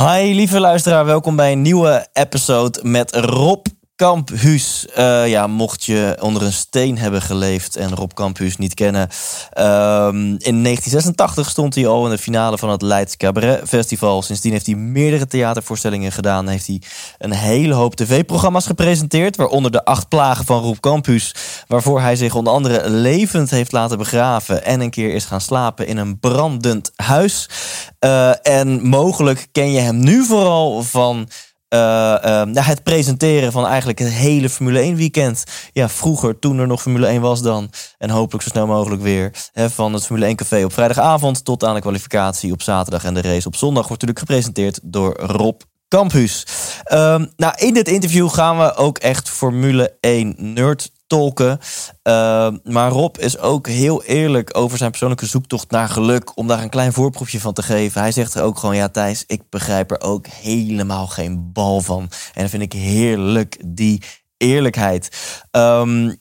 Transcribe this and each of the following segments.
Hi lieve luisteraar, welkom bij een nieuwe episode met Rob Kamphuus. Eh, ja, mocht je onder een steen hebben geleefd en Rob Kamphuus niet kennen. ehm, in 1986 stond hij al in de finale van het Leids Cabaret Festival. Sindsdien heeft hij meerdere theatervoorstellingen gedaan. Heeft hij een hele hoop tv-programma's gepresenteerd. Waaronder de acht plagen van Rob Kamphuus. Waarvoor hij zich onder andere levend heeft laten begraven. En een keer is gaan slapen in een brandend huis. Eh, en mogelijk ken je hem nu vooral van eh, eh, nou, het presenteren van eigenlijk het hele Formule 1 weekend. Ja, vroeger, toen er nog Formule 1 was dan. En hopelijk zo snel mogelijk weer. Hè, van het Formule 1 café op vrijdagavond tot aan de kwalificatie op zaterdag. En de race op zondag wordt natuurlijk gepresenteerd door Rob Kamphuus. Ehm, nou, in dit interview gaan we ook echt Formule 1 nerd tolken. Ehm, maar Rob is ook heel eerlijk over zijn persoonlijke zoektocht naar geluk. Om daar een klein voorproefje van te geven. Hij zegt er ook gewoon: Ja, Thijs, ik begrijp er ook helemaal geen bal van. En dat vind ik heerlijk, die eerlijkheid. Ehm,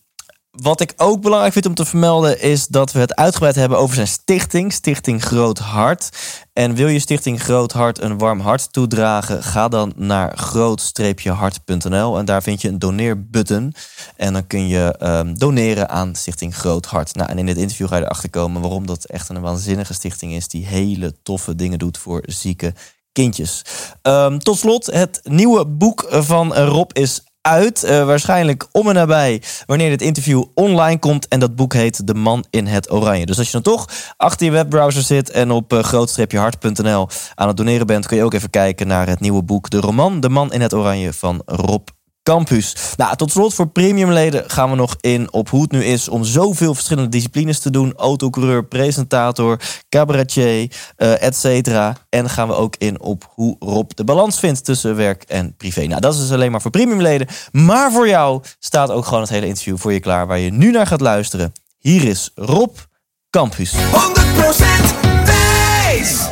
wat ik ook belangrijk vind om te vermelden is dat we het uitgebreid hebben over zijn stichting, Stichting Groot Hart. En wil je Stichting Groot Hart een warm hart toedragen, ga dan naar groot-hart.nl en daar vind je een doneerbutton. En dan kun je ehm, doneren aan Stichting Groot Hart. Nou, en in dit interview ga je erachter komen waarom dat echt een waanzinnige stichting is die hele toffe dingen doet voor zieke kindjes. Ehm, tot slot, het nieuwe boek van Rob is uit. eh, waarschijnlijk om en nabij wanneer dit interview online komt. En dat boek heet De Man in het Oranje. Dus als je dan toch achter je webbrowser zit en op uh, aan het doneren bent, kun je ook even kijken naar het nieuwe boek De Roman De Man in het Oranje van Rob Campus. Nou, tot slot voor premiumleden gaan we nog in op hoe het nu is om zoveel verschillende disciplines te doen. Autocoureur, presentator, cabaretier, uh, et cetera. En gaan we ook in op hoe Rob de balans vindt tussen werk en privé. Nou, dat is dus alleen maar voor premiumleden. Maar voor jou staat ook gewoon het hele interview voor je klaar waar je nu naar gaat luisteren. Hier is Rob Campus. 100% Thijs.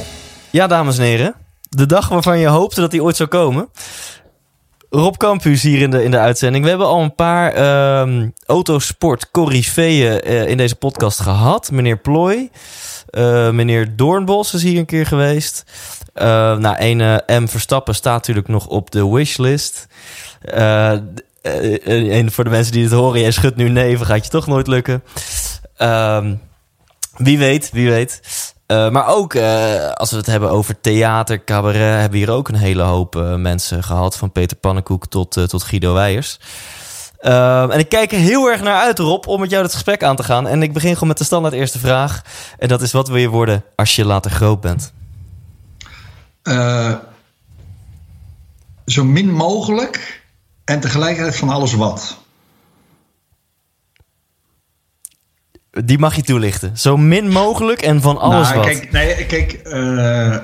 Ja, dames en heren. De dag waarvan je hoopte dat hij ooit zou komen. Rob Campus hier in de, in de uitzending. We hebben al een paar ehm autosport corifeeën eh, in deze podcast gehad. Meneer Plooi, eh, meneer Doornbos is hier een keer geweest. Eh nou, een M Verstappen staat natuurlijk nog op de wishlist. En voor de mensen die dit horen, jij schudt nu nee, gaat je toch nooit lukken. Ehm, wie weet, wie weet. Uh, maar ook uh, als we het hebben over theater, cabaret, hebben we hier ook een hele hoop uh, mensen gehad. Van Peter Pannenkoek tot, tot Guido Weijers. Ehm, en ik kijk er heel erg naar uit, Rob, om met jou het gesprek aan te gaan. En ik begin gewoon met de standaard eerste vraag. En dat is, wat wil je worden als je later groot bent? Zo min mogelijk en tegelijkertijd van alles wat. Die mag je toelichten. Zo min mogelijk en van alles nou, wat. Kijk, nee, kijk uh,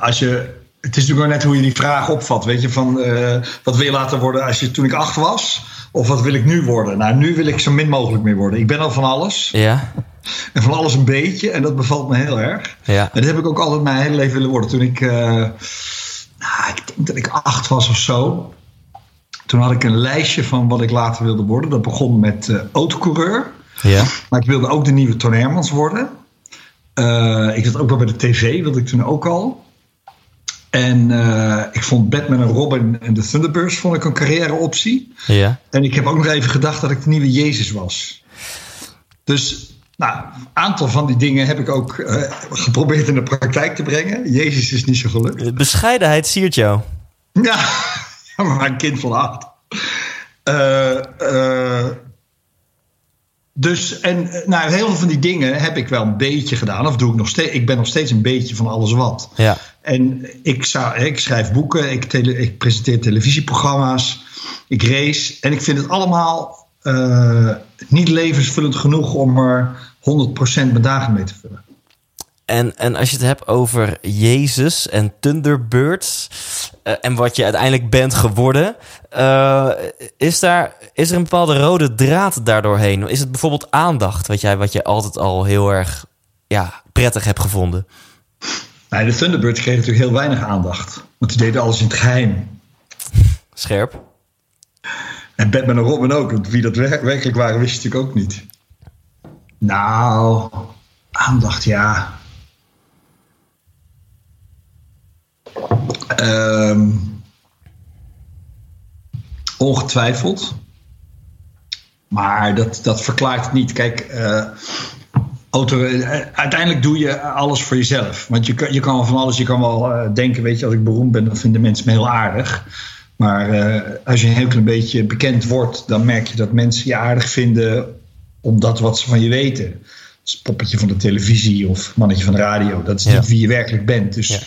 als je. Het is natuurlijk ook net hoe je die vraag opvat. Weet je, van uh, wat wil je laten worden als je toen ik acht was? Of wat wil ik nu worden? Nou, nu wil ik zo min mogelijk meer worden. Ik ben al van alles. Ja. En van alles een beetje. En dat bevalt me heel erg. Ja. En dat heb ik ook altijd mijn hele leven willen worden. Toen ik. Uh, nou, ik denk dat ik acht was of zo. Toen had ik een lijstje van wat ik later wilde worden. Dat begon met uh, autocoureur. Ja. Maar ik wilde ook de nieuwe Toon Hermans worden. Uh, ik zat ook wel bij de tv, wilde ik toen ook al. En uh, ik vond Batman en Robin en de Thunderbirds vond ik een carrièreoptie. Ja. En ik heb ook nog even gedacht dat ik de nieuwe Jezus was. Dus nou, een aantal van die dingen heb ik ook uh, geprobeerd in de praktijk te brengen. Jezus is niet zo gelukt. Bescheidenheid siert jou. Ja, maar een kind van acht. Uh, dus, en nou, heel veel van die dingen heb ik wel een beetje gedaan. Of doe ik nog steeds. Ik ben nog steeds een beetje van alles wat. Ja. En ik, zou, ik schrijf boeken, ik, tele, ik presenteer televisieprogramma's, ik race. En ik vind het allemaal uh, niet levensvullend genoeg om er 100% mijn dagen mee te vullen. En, en als je het hebt over Jezus en Thunderbirds uh, en wat je uiteindelijk bent geworden, uh, is, daar, is er een bepaalde rode draad daardoorheen? Is het bijvoorbeeld aandacht, wat jij, wat je altijd al heel erg ja, prettig hebt gevonden? Nee, de Thunderbirds kregen natuurlijk heel weinig aandacht, want die deden alles in het geheim. Scherp. En Batman en Robin ook. Wie dat werkelijk waren, wist je natuurlijk ook niet. Nou, aandacht, ja. Um, ongetwijfeld. Maar dat, dat verklaart het niet. Kijk, uh, auto, uh, uiteindelijk doe je alles voor jezelf. Want je, je kan van alles, je kan wel uh, denken, weet je, als ik beroemd ben, dan vinden mensen me heel aardig. Maar als je een heel klein beetje bekend wordt, dan merk je dat mensen je aardig vinden omdat wat ze van je weten. Dat is poppetje van de televisie of mannetje van de radio. Dat is niet wie je werkelijk bent. Dus ja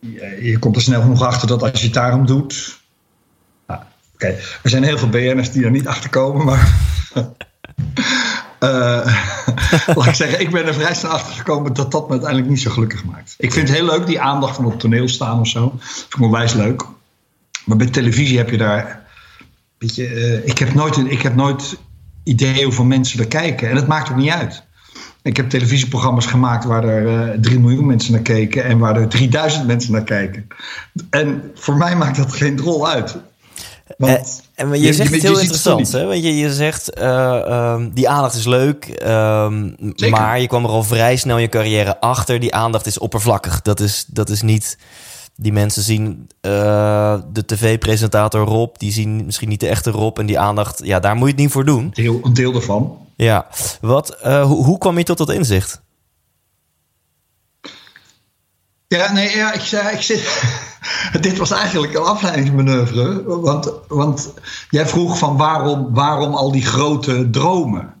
je, komt er snel genoeg achter dat als je het daarom doet. Nou, Oké, er zijn heel veel BN'ers die er niet achter komen, maar. uh, laat ik zeggen, ik ben er vrij snel achter gekomen dat dat me uiteindelijk niet zo gelukkig maakt. Ik vind het heel leuk, die aandacht van op toneel staan of zo. Dat vind ik onwijs leuk. Maar bij televisie heb je daar. Weet je, uh, ik, heb nooit, ik heb nooit idee hoeveel mensen er kijken. En het maakt ook niet uit. Ik heb televisieprogramma's gemaakt waar er uh, eh, 3 miljoen mensen naar keken en waar er 3000 mensen naar kijken. En voor mij maakt dat geen drol uit. Want en, en je, zegt heel interessant, hè? Want je, je zegt, uh, um, die aandacht is leuk, um, maar je kwam er al vrij snel in je carrière achter. Die aandacht is oppervlakkig. Dat is, dat is niet... Die mensen zien uh, de tv-presentator Rob, die zien misschien niet de echte Rob. En die aandacht, ja, daar moet je het niet voor doen. Deel, een deel ervan. Ja, wat, uh, hoe, hoe kwam je tot dat inzicht? Ja, nee, ja, ik zei, ik zit, dit was eigenlijk een afleidingsmanoeuvre. Want, want jij vroeg van waarom, waarom al die grote dromen?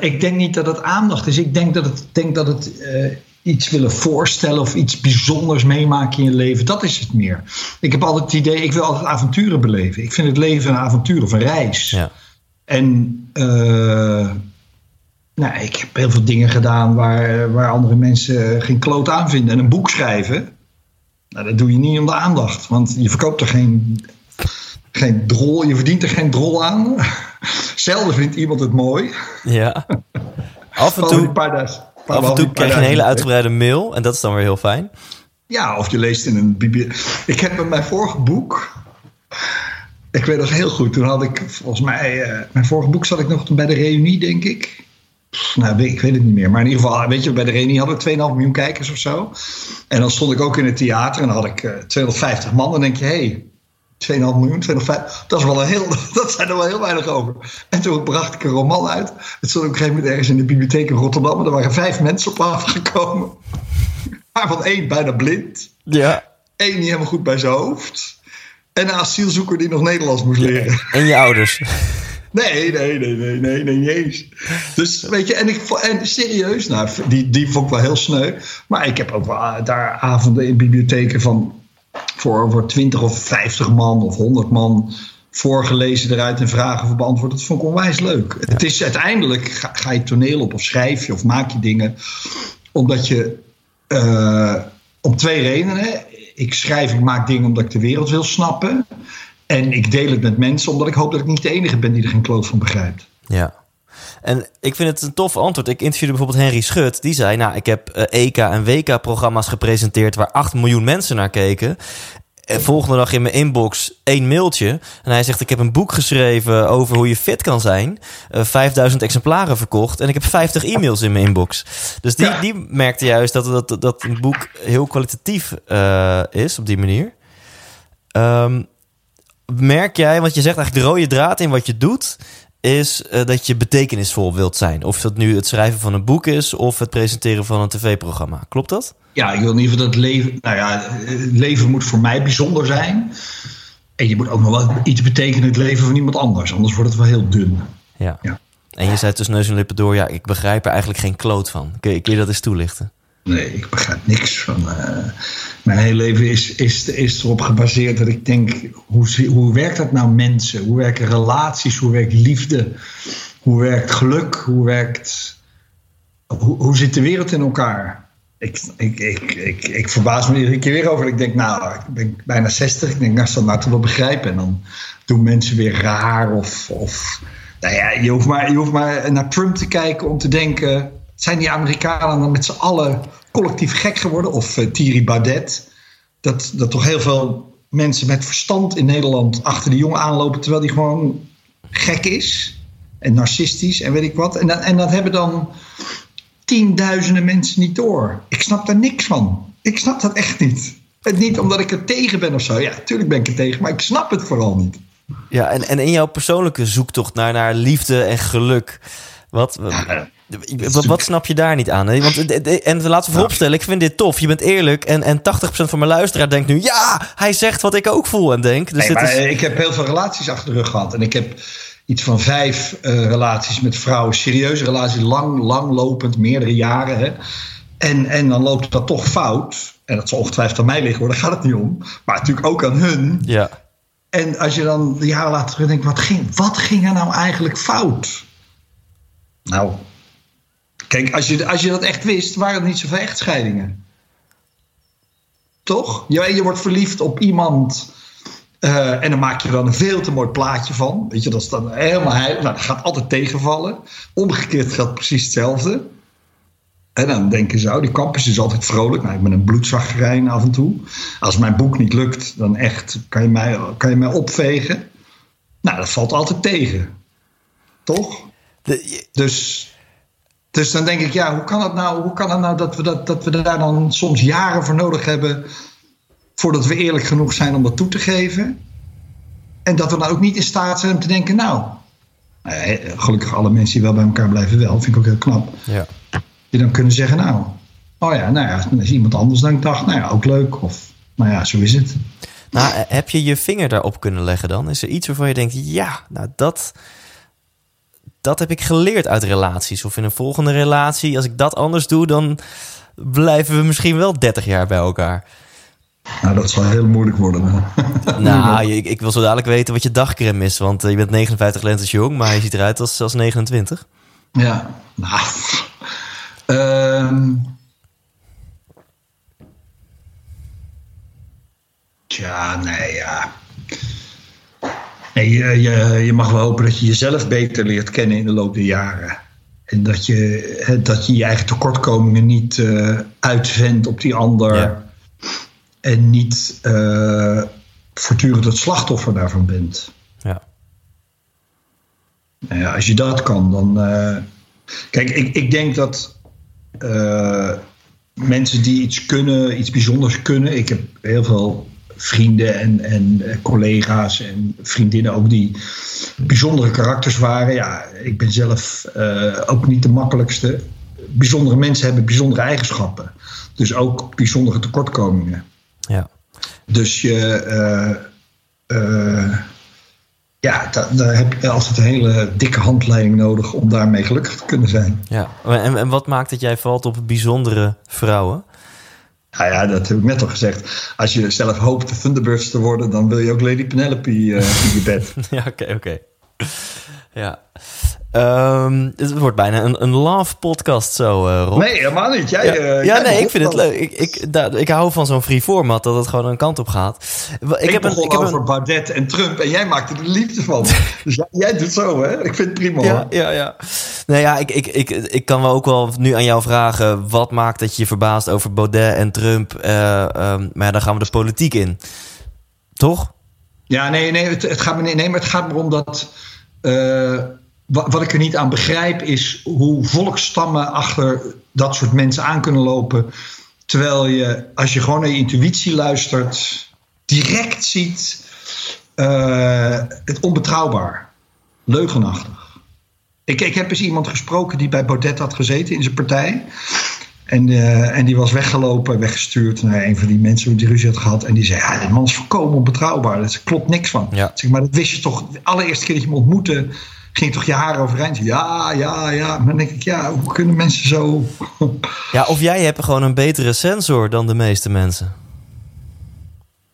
ik denk niet dat het aandacht is. Ik denk dat het, denk dat het uh, iets willen voorstellen of iets bijzonders meemaken in je leven. Dat is het meer. Ik heb altijd het idee, ik wil altijd avonturen beleven. Ik vind het leven een avontuur of een reis. Ja. En uh, nou, ik heb heel veel dingen gedaan waar, waar andere mensen geen kloot aan vinden. En een boek schrijven, nou, dat doe je niet om de aandacht. Want je verkoopt er geen, geen drol, je verdient er geen drol aan. Zelden vindt iemand het mooi. Ja. Af en toe, af en toe krijg je een hele uitgebreide mail en dat is dan weer heel fijn. Ja, of je leest in een bibliotheek. Ik heb met mijn vorige boek ik weet dat heel goed. Toen had ik volgens mij, uh, mijn vorige boek zat ik nog bij de reunie, denk ik. nou, ik weet het niet meer. Maar in ieder geval, weet je, bij de reunie hadden we 2,5 miljoen kijkers of zo. En dan stond ik ook in het theater en dan had ik uh, eh, 250 man. Dan denk je, hé, hey, 2,5 miljoen, 250, dat, is wel een heel, dat zijn er wel heel weinig over. En toen bracht ik een roman uit. Het stond op een gegeven moment ergens in de bibliotheek in Rotterdam. Er waren vijf mensen op afgekomen. Waarvan één bijna blind. Ja. Eén niet helemaal goed bij zijn hoofd. En een asielzoeker die nog Nederlands moest leren. En je ouders. Nee, nee, nee, nee, nee, nee, niet eens. Dus weet je, en, ik, en serieus, nou, die, die vond ik wel heel sneu. Maar ik heb ook wel daar avonden in bibliotheken van voor, voor 20 of 50 man of 100 man voorgelezen eruit en vragen voor beantwoord. Dat vond ik onwijs leuk. Het is uiteindelijk, ga, ga, je toneel op of schrijf je of maak je dingen, omdat je uh, om twee redenen ik schrijf, ik maak dingen omdat ik de wereld wil snappen. En ik deel het met mensen omdat ik hoop dat ik niet de enige ben die er geen kloot van begrijpt. Ja. En ik vind het een tof antwoord. Ik interviewde bijvoorbeeld Henry Schut. Die zei, nou, ik heb EK eh, e en WK-programma's gepresenteerd... waar 8 miljoen mensen naar keken. En volgende dag in mijn inbox één mailtje. En hij zegt: Ik heb een boek geschreven over hoe je fit kan zijn. Uh, eh, 5000 exemplaren verkocht. En ik heb 50 e-mails in mijn inbox. Dus die, die merkte juist dat, dat, dat een boek heel kwalitatief uh, is op die manier. Um, merk jij, want je zegt eigenlijk de rode draad in wat je doet is uh, dat je betekenisvol wilt zijn. Of dat nu het schrijven van een boek is of het presenteren van een tv-programma. Klopt dat? Ja, ik wil in ieder geval dat het leven. Nou ja, het leven moet voor mij bijzonder zijn. En je moet ook nog wel iets betekenen in het leven van iemand anders. Anders wordt het wel heel dun. Ja. ja. En je zei tussen neus en lippen door, ja, ik begrijp er eigenlijk geen kloot van. Kun je, kun je dat eens toelichten? Nee, ik begrijp niks van. Uh, mijn hele leven is, is, is erop gebaseerd dat ik denk: hoe, hoe werkt dat nou mensen? Hoe werken relaties? Hoe werkt liefde? Hoe werkt geluk? Hoe werkt. Hoe, hoe zit de wereld in elkaar? ik, ik, ik, ik, ik verbaas me iedere keer weer over. Ik denk, nou, ik ben bijna 60. Ik denk, nou, zal nou toch wel begrijpen. En dan doen mensen weer raar. Of, of nou ja, je hoeft, maar, je hoeft maar naar Trump te kijken om te denken... zijn die Amerikanen dan met z'n allen collectief gek geworden? Of uh, Thierry Baudet. Dat, dat toch heel veel mensen met verstand in Nederland achter die jongen aanlopen... terwijl die gewoon gek is en narcistisch en weet ik wat. En dat, en dat hebben dan tienduizenden mensen niet door. Ik snap daar niks van. Ik snap dat echt niet. Het niet omdat ik er tegen ben of zo. Ja, natuurlijk ben ik er tegen, maar ik snap het vooral niet. Ja, en, en in jouw persoonlijke zoektocht naar, naar liefde en geluk. Wat, wat, wat, snap je daar niet aan? Hè? Want, en laten we vooropstellen, ik vind dit tof. Je bent eerlijk en, en 80% van mijn luisteraar denkt nu... ja, hij zegt wat ik ook voel en denk. Dus nee, maar, is... Ik heb heel veel relaties achter de rug gehad. En ik heb iets van vijf uh, relaties met vrouwen. Serieuze relaties, lang, lang lopend, meerdere jaren. Hè? En, en dan loopt dat toch fout. En dat zal ongetwijfeld aan mij liggen hoor, daar gaat het niet om. Maar natuurlijk ook aan hun. Ja. En als je dan jaren later terugdenkt, wat ging, wat ging er nou eigenlijk fout? Nou, kijk, als je, als je dat echt wist, waren het niet zoveel echtscheidingen. Toch? Je, je wordt verliefd op iemand uh, en dan maak je er dan een veel te mooi plaatje van. Weet je, dat is dan helemaal. Nou, dat gaat altijd tegenvallen. Omgekeerd geldt precies hetzelfde. En dan denken ze, oh, die campus is altijd vrolijk. Nou, ik ben een bloedzaggerijn af en toe. Als mijn boek niet lukt, dan echt kan je mij, kan je mij opvegen. Nou, dat valt altijd tegen. Toch? De, dus, dus dan denk ik, ja, hoe kan het nou, hoe kan het nou dat, we dat, dat we daar dan soms jaren voor nodig hebben voordat we eerlijk genoeg zijn om dat toe te geven. En dat we dan ook niet in staat zijn om te denken, nou, eh, gelukkig alle mensen die wel bij elkaar blijven wel, vind ik ook heel knap. Ja. Die dan kunnen zeggen, nou, oh ja, nou ja, is iemand anders dan ik dacht, nou ja, ook leuk. Of, nou ja, zo is het. Nou, heb je je vinger daarop kunnen leggen dan? Is er iets waarvan je denkt, ja, nou dat, dat heb ik geleerd uit relaties. Of in een volgende relatie, als ik dat anders doe, dan blijven we misschien wel 30 jaar bij elkaar. Nou, dat zal heel moeilijk worden. nou, ik, ik, wil zo dadelijk weten wat je dagcreme is. Want eh, je bent 59 lentes jong, maar je ziet eruit als, als 29. Ja, nou... Um, tja, nee, ja. Nee, je, je, je mag wel hopen dat je jezelf beter leert kennen in de loop der jaren. En dat je dat je, je eigen tekortkomingen niet uh, uitzendt op die ander. Ja en niet uh, voortdurend het slachtoffer daarvan bent. Ja. Nou ja, als je dat kan, dan. Uh, kijk, ik, ik denk dat mensen die iets kunnen, iets bijzonders kunnen. Ik heb heel veel vrienden en, en collega's en vriendinnen ook die bijzondere karakters waren. Ja, ik ben zelf ook niet de makkelijkste. Bijzondere mensen hebben bijzondere eigenschappen. Dus ook bijzondere tekortkomingen. Ja. Dus je, uh, ja, daar heb je altijd een hele dikke handleiding nodig om daarmee gelukkig te kunnen zijn. Ja, en, en wat maakt dat jij valt op bijzondere vrouwen? Nou ja, dat heb ik net al gezegd. Als je zelf hoopt de Thunderbirds te worden, dan wil je ook Lady Penelope uh, in je bed. ja, oké, oké. Ja. Um, het wordt bijna een, een love podcast zo, uh, Rob. Nee, helemaal niet. Jij, ja, uh, ja nee, ik vind het leuk. Ik, ik, daar, ik hou van zo'n free format, dat het gewoon een kant op gaat. Ik, ik heb een, ik heb over een... Baudet en Trump en jij maakt er de liefde van. dus jij, jij, doet zo, hè? Ik vind het prima. Ja, ja, ja. Nou ja, ik, ik, ik, ik kan wel ook wel nu aan jou vragen... wat maakt dat je je verbaast over Baudet en Trump? Uh, um, maar ja, dan gaan we de politiek in. Toch? Ja, nee, nee, het, het gaat me, nee, maar het gaat me om dat... Uh, wat ik er niet aan begrijp is hoe volkstammen achter dat soort mensen aan kunnen lopen. Terwijl je, als je gewoon naar je intuïtie luistert, direct ziet uh, het onbetrouwbaar, leugenachtig. Ik, ik heb eens iemand gesproken die bij Baudet had gezeten in zijn partij. En, uh, en die was weggelopen, weggestuurd naar een van die mensen die ruzie had gehad. En die zei: Ja, die man is volkomen onbetrouwbaar. Daar klopt niks van. Ja. Zeg maar, dat wist je toch. De allereerste keer dat je me ontmoette, ging toch je haar overeind. Ja, ja, ja. Maar dan denk ik, ja, hoe kunnen mensen zo... ja, of jij hebt gewoon een betere sensor dan de meeste mensen.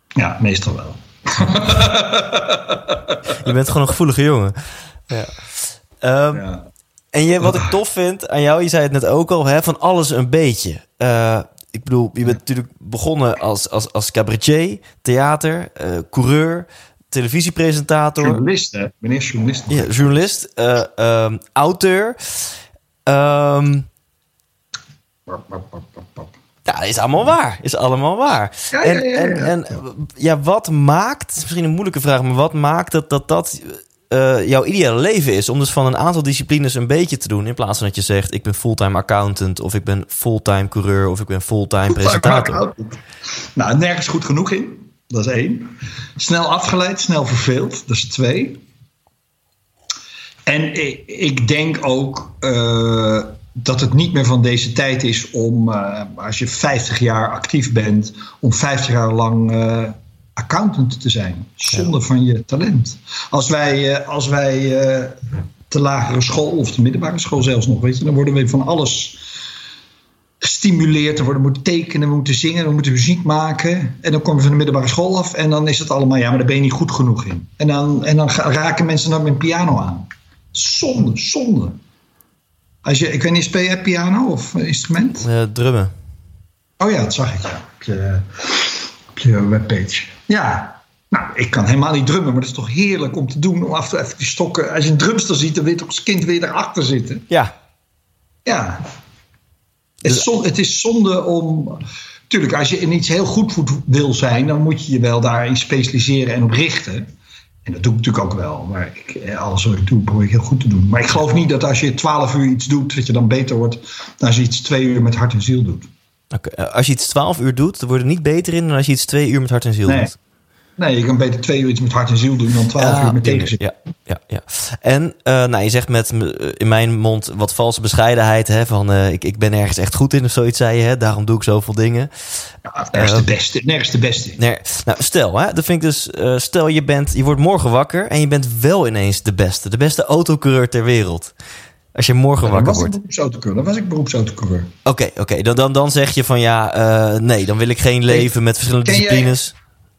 Ja, meestal wel. je bent gewoon een gevoelige jongen. Ja. Um, ja. En je, wat ik tof vind aan jou, je zei het net ook al, hè, van alles een beetje. Uh, ik bedoel, je bent natuurlijk begonnen als, als, als cabaretier, theater, eh, coureur, televisiepresentator. Journalist, hè? Meneer journalist. Ja, journalist, eh, ehm, auteur. Ehm, pap. ja, is allemaal waar. Is allemaal waar. Ja, en, ja, ja. En, en ja, wat maakt, misschien een moeilijke vraag, maar wat maakt dat dat, dat eh, jouw ideale leven is? Om dus van een aantal disciplines een beetje te doen. In plaats van dat je zegt, ik ben fulltime accountant, of ik ben fulltime coureur, of ik ben fulltime presentator. Nou, nergens goed genoeg in. Dat is één. Snel afgeleid, snel verveeld. Dat is twee. En ik, denk ook eh, dat het niet meer van deze tijd is om, eh, als je 50 jaar actief bent, om 50 jaar lang eh, accountant te zijn. Zonder van je talent. Als wij, als wij de lagere school of de middelbare school zelfs nog, weet je, dan worden we van alles gestimuleerd. Er worden moeten tekenen, we moeten zingen, we moeten muziek maken. En dan kom je van de middelbare school af en dan is het allemaal, ja, maar daar ben je niet goed genoeg in. En dan, en dan raken mensen dan met piano aan. Zonde, zonde. Als je, ik weet niet, speel jij piano of eh, instrument? Eh, drummen. Oh ja, dat zag ik ja. Op je, op je webpage. Ja. Nou, ik kan helemaal niet drummen, maar dat is toch heerlijk om te doen. Om af en toe even die stokken. Als je een drumster ziet, dan wil je toch als kind weer erachter zitten. Ja, Ja. Het is, zonde, het is zonde om. Tuurlijk, als je in iets heel goed wil zijn, dan moet je je wel daarin specialiseren en op richten. En dat doe ik natuurlijk ook wel. Maar ik, alles wat ik doe, probeer ik heel goed te doen. Maar ik geloof niet dat als je 12 uur iets doet, dat je dan beter wordt dan als je iets twee uur met hart en ziel doet. Eh, als je iets 12 uur doet, dan word je niet beter in dan als je iets twee uur met hart en ziel Nee. doet. Nee, je kan beter twee uur iets met hart en ziel doen dan 12 uur met tegenzin. Ja, ja, ja. En eh, nou, je zegt met eh, in mijn mond wat valse bescheidenheid. Hè, van eh, ik, ik ben ergens echt goed in of zoiets, zei je. Hè, daarom doe ik zoveel dingen. Ja, nergens de beste. Nergens de beste. Nee, nou, stel, hè, dat vind ik dus. stel, je, bent, je wordt morgen wakker en je bent wel ineens de beste. De beste autocoureur ter wereld. Als je morgen wakker wordt. Dan was ik beroepsautocoureur. Oké, oké. Dan, dan, dan zeg je van ja, nee, dan wil ik geen leven met verschillende disciplines.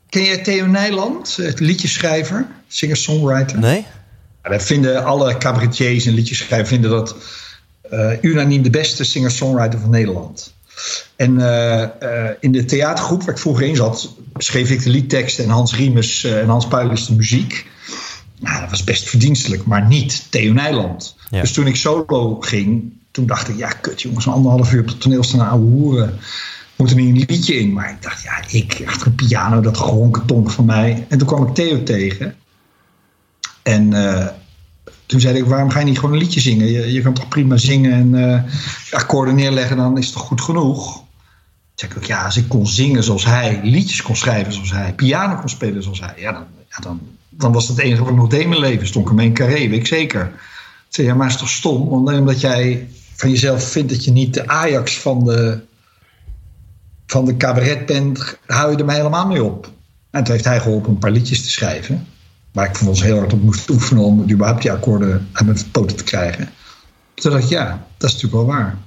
Ken jij Theo Nijland, het liedjeschrijver, singer-songwriter? Nee? Ja, dat vinden alle cabaretiers en liedjeschrijvers vinden dat eh, unaniem de beste singer-songwriter van Nederland. En eh, eh, in de theatergroep waar ik vroeger in zat, schreef ik de liedteksten en Hans Riemes en Hans Puilis de muziek. Nou, dat was best verdienstelijk, maar niet Theo Nijland. Ja. Dus toen ik solo ging, toen dacht ik, ja, kut jongens, een anderhalf uur op het toneel staan ouwe hoeren. Moet er niet een liedje in? Maar ik dacht, ja, ik achter een piano, dat geronkentonk van mij. En toen kwam ik Theo tegen. En eh, toen zei ik, waarom ga je niet gewoon een liedje zingen? Je, je kan toch prima zingen en eh, akkoorden neerleggen, dan is het toch goed genoeg? Toen zei ik ook, ja, als ik kon zingen zoals hij, liedjes kon schrijven zoals hij, piano kon spelen zoals hij, ja, dan, ja, dan, dan was dat het enige wat ik nog deed in mijn leven. Stond ik in carré, weet ik zeker. Ik zei, ja, maar het is toch stom? Omdat jij van jezelf vindt dat je niet de Ajax van de, van de cabaret bent, hou je er mij helemaal mee op. En toen heeft hij geholpen een paar liedjes te schrijven. Waar ik vervolgens heel hard op moest oefenen om überhaupt die akkoorden aan mijn poten te krijgen. Toen dacht ik, ja, dat is natuurlijk wel waar.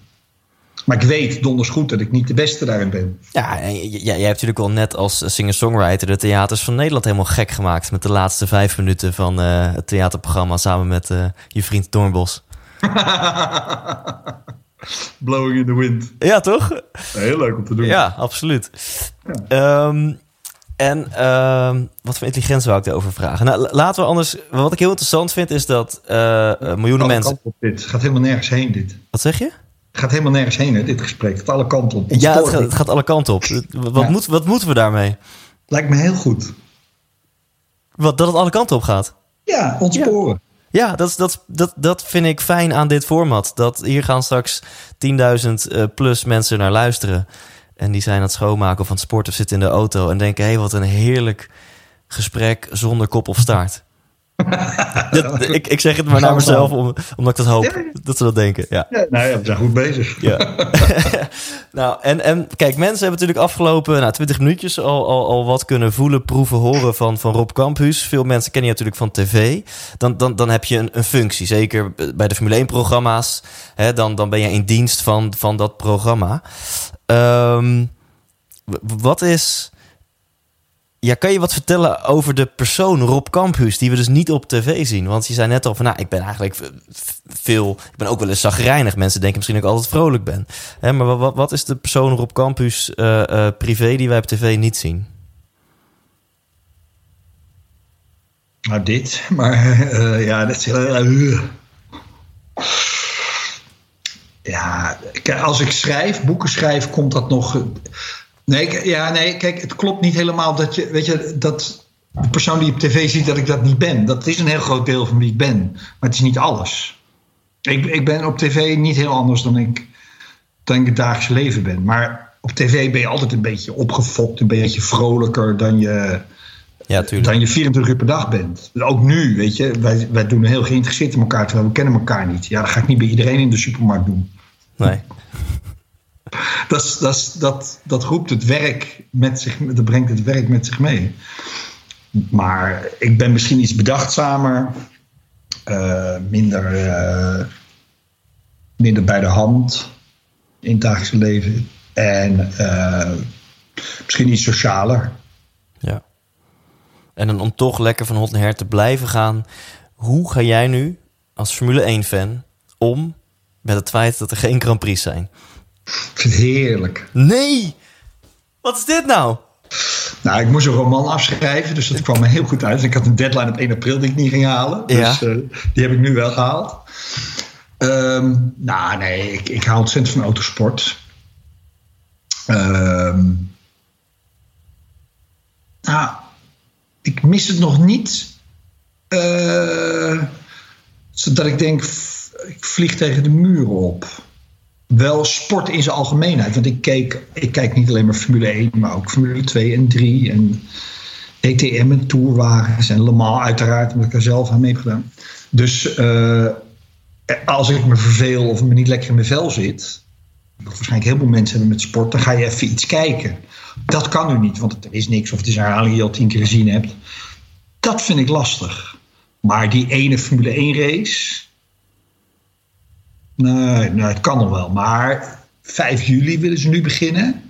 Maar ik weet donders goed dat ik niet de beste daarin ben. Ja, jij hebt natuurlijk al net als singer-songwriter de theaters van Nederland helemaal gek gemaakt. Met de laatste vijf minuten van eh, het theaterprogramma samen met eh, je vriend Doornbos. Blowing in the wind. Ja, toch? Heel leuk om te doen. Ja, absoluut. Ehm, en ehm, wat voor intelligentie wou ik daarover vragen? Nou, la- laten we anders... Wat ik heel interessant vind is dat eh, eh, miljoenen Alle mensen... kanten op dit. Het gaat helemaal nergens heen, dit. Wat zeg je? Het gaat helemaal nergens heen, hè, dit gesprek. Het gaat alle kanten op. Ja, het gaat, het gaat alle kanten op. Wat, Ja. moet, wat moeten we daarmee? Lijkt me heel goed. Wat, dat het alle kanten op gaat? Ja, ontsporen. Ja, dat, is- dat, dat, dat vind ik fijn aan dit format. Dat hier gaan straks 10.000 eh, plus mensen naar luisteren. En die zijn aan het schoonmaken of aan het sporten of zitten in de auto. En denken, hé, hey, wat een heerlijk gesprek zonder kop of staart. dat, ik, ik zeg het maar naar mezelf, om, omdat ik dat hoop. Ja. Dat ze dat denken, ja. Ja, nou ja, we zijn goed bezig. Ja. nou, en, en kijk, mensen hebben natuurlijk afgelopen nou, 20 minuutjes al, al, al wat kunnen voelen, proeven, horen van, van Rob Campus. Veel mensen kennen je natuurlijk van tv. Dan, dan, dan heb je een, een functie, zeker bij de Formule 1-programma's. Hè, dan, dan ben je in dienst van, van dat programma. Ehm, wat is ja, kan je wat vertellen over de persoon Rob Campus, die we dus niet op tv zien? Want je zei net al van, nou, ik ben eigenlijk veel, ik ben ook wel eens zagrijnig. Mensen denken misschien dat ik altijd vrolijk ben. Hè, maar wat, wat is de persoon Rob Campus uh, privé die wij op tv niet zien? Nou, dit. Maar uh, ja, dat is ja, als ik schrijf, boeken schrijf, komt dat nog Nee, ja, nee, kijk, het klopt niet helemaal dat je, weet je, dat de persoon die op tv ziet dat ik dat niet ben. Dat is een heel groot deel van wie ik ben, maar het is niet alles. Ik, ik ben op tv niet heel anders dan ik, dan ik het dagelijks leven ben. Maar op tv ben je altijd een beetje opgefokt, een beetje vrolijker dan je, ja, dan je 24 uur per dag bent. Ook nu, weet je, wij, wij doen heel geïnteresseerd in elkaar terwijl we kennen elkaar niet. Ja, dat ga ik niet bij iedereen in de supermarkt doen. Nee dat, dat, dat, dat roept het werk met zich, dat brengt het werk met zich mee. Maar ik ben misschien iets bedachtzamer, uh, minder, uh, minder bij de hand in het dagelijks leven en uh, misschien iets socialer. Ja. En dan om toch lekker van hot naar her te blijven gaan, hoe ga jij nu als Formule 1-fan om met het feit dat er geen Grand Prix zijn? Ik vind het heerlijk. Nee! Wat is dit nou? Nou, ik moest een roman afschrijven, dus dat kwam me heel goed uit. Ik had een deadline op 1 april die ik niet ging halen. Dus ja. uh, die heb ik nu wel gehaald. Um, nou, nee, ik, ik hou ontzettend van autosport. Um, nou, ik mis het nog niet. Uh, zodat ik denk, ik vlieg tegen de muren op wel sport in zijn algemeenheid. Want ik, keek, ik kijk niet alleen maar Formule 1, maar ook Formule 2 en 3 en DTM en Tourwagens en Le Mans uiteraard, omdat ik er zelf aan mee heb gedaan. Dus uh, als ik me verveel of me niet lekker in mijn vel zit, waarschijnlijk heel veel mensen hebben met sport, dan ga je even iets kijken. Dat kan nu niet, want er is niks of het is een herhaling die je al tien keer gezien hebt. Dat vind ik lastig. Maar die ene Formule 1 race, Nee, nee, het kan nog wel. Maar 5 juli willen ze nu beginnen.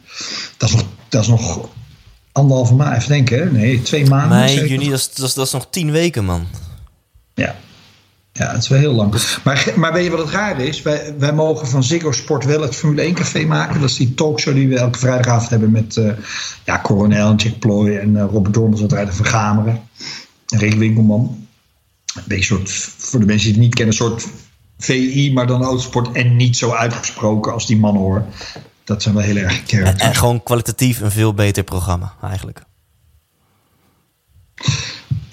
Dat is nog, dat is nog anderhalve maand, even denken. Nee, twee maanden. Nee, juni, dat is, dat, is, dat is nog tien weken, man. Ja. Ja, het is wel heel lang. Maar, maar weet je wat het raar is? Wij, wij mogen van Ziggo Sport wel het Formule 1 café maken. Dat is die talkshow die we elke vrijdagavond hebben met uh, ja, Coronel en Jack Ploy en uh, Robert Dormels wat rijden van Gameren. En Rick Winkelman. Een beetje soort, voor de mensen die het niet kennen, een soort VI, maar dan autosport en niet zo uitgesproken als die man hoor. Dat zijn wel heel erg kern. En, gewoon kwalitatief een veel beter programma eigenlijk.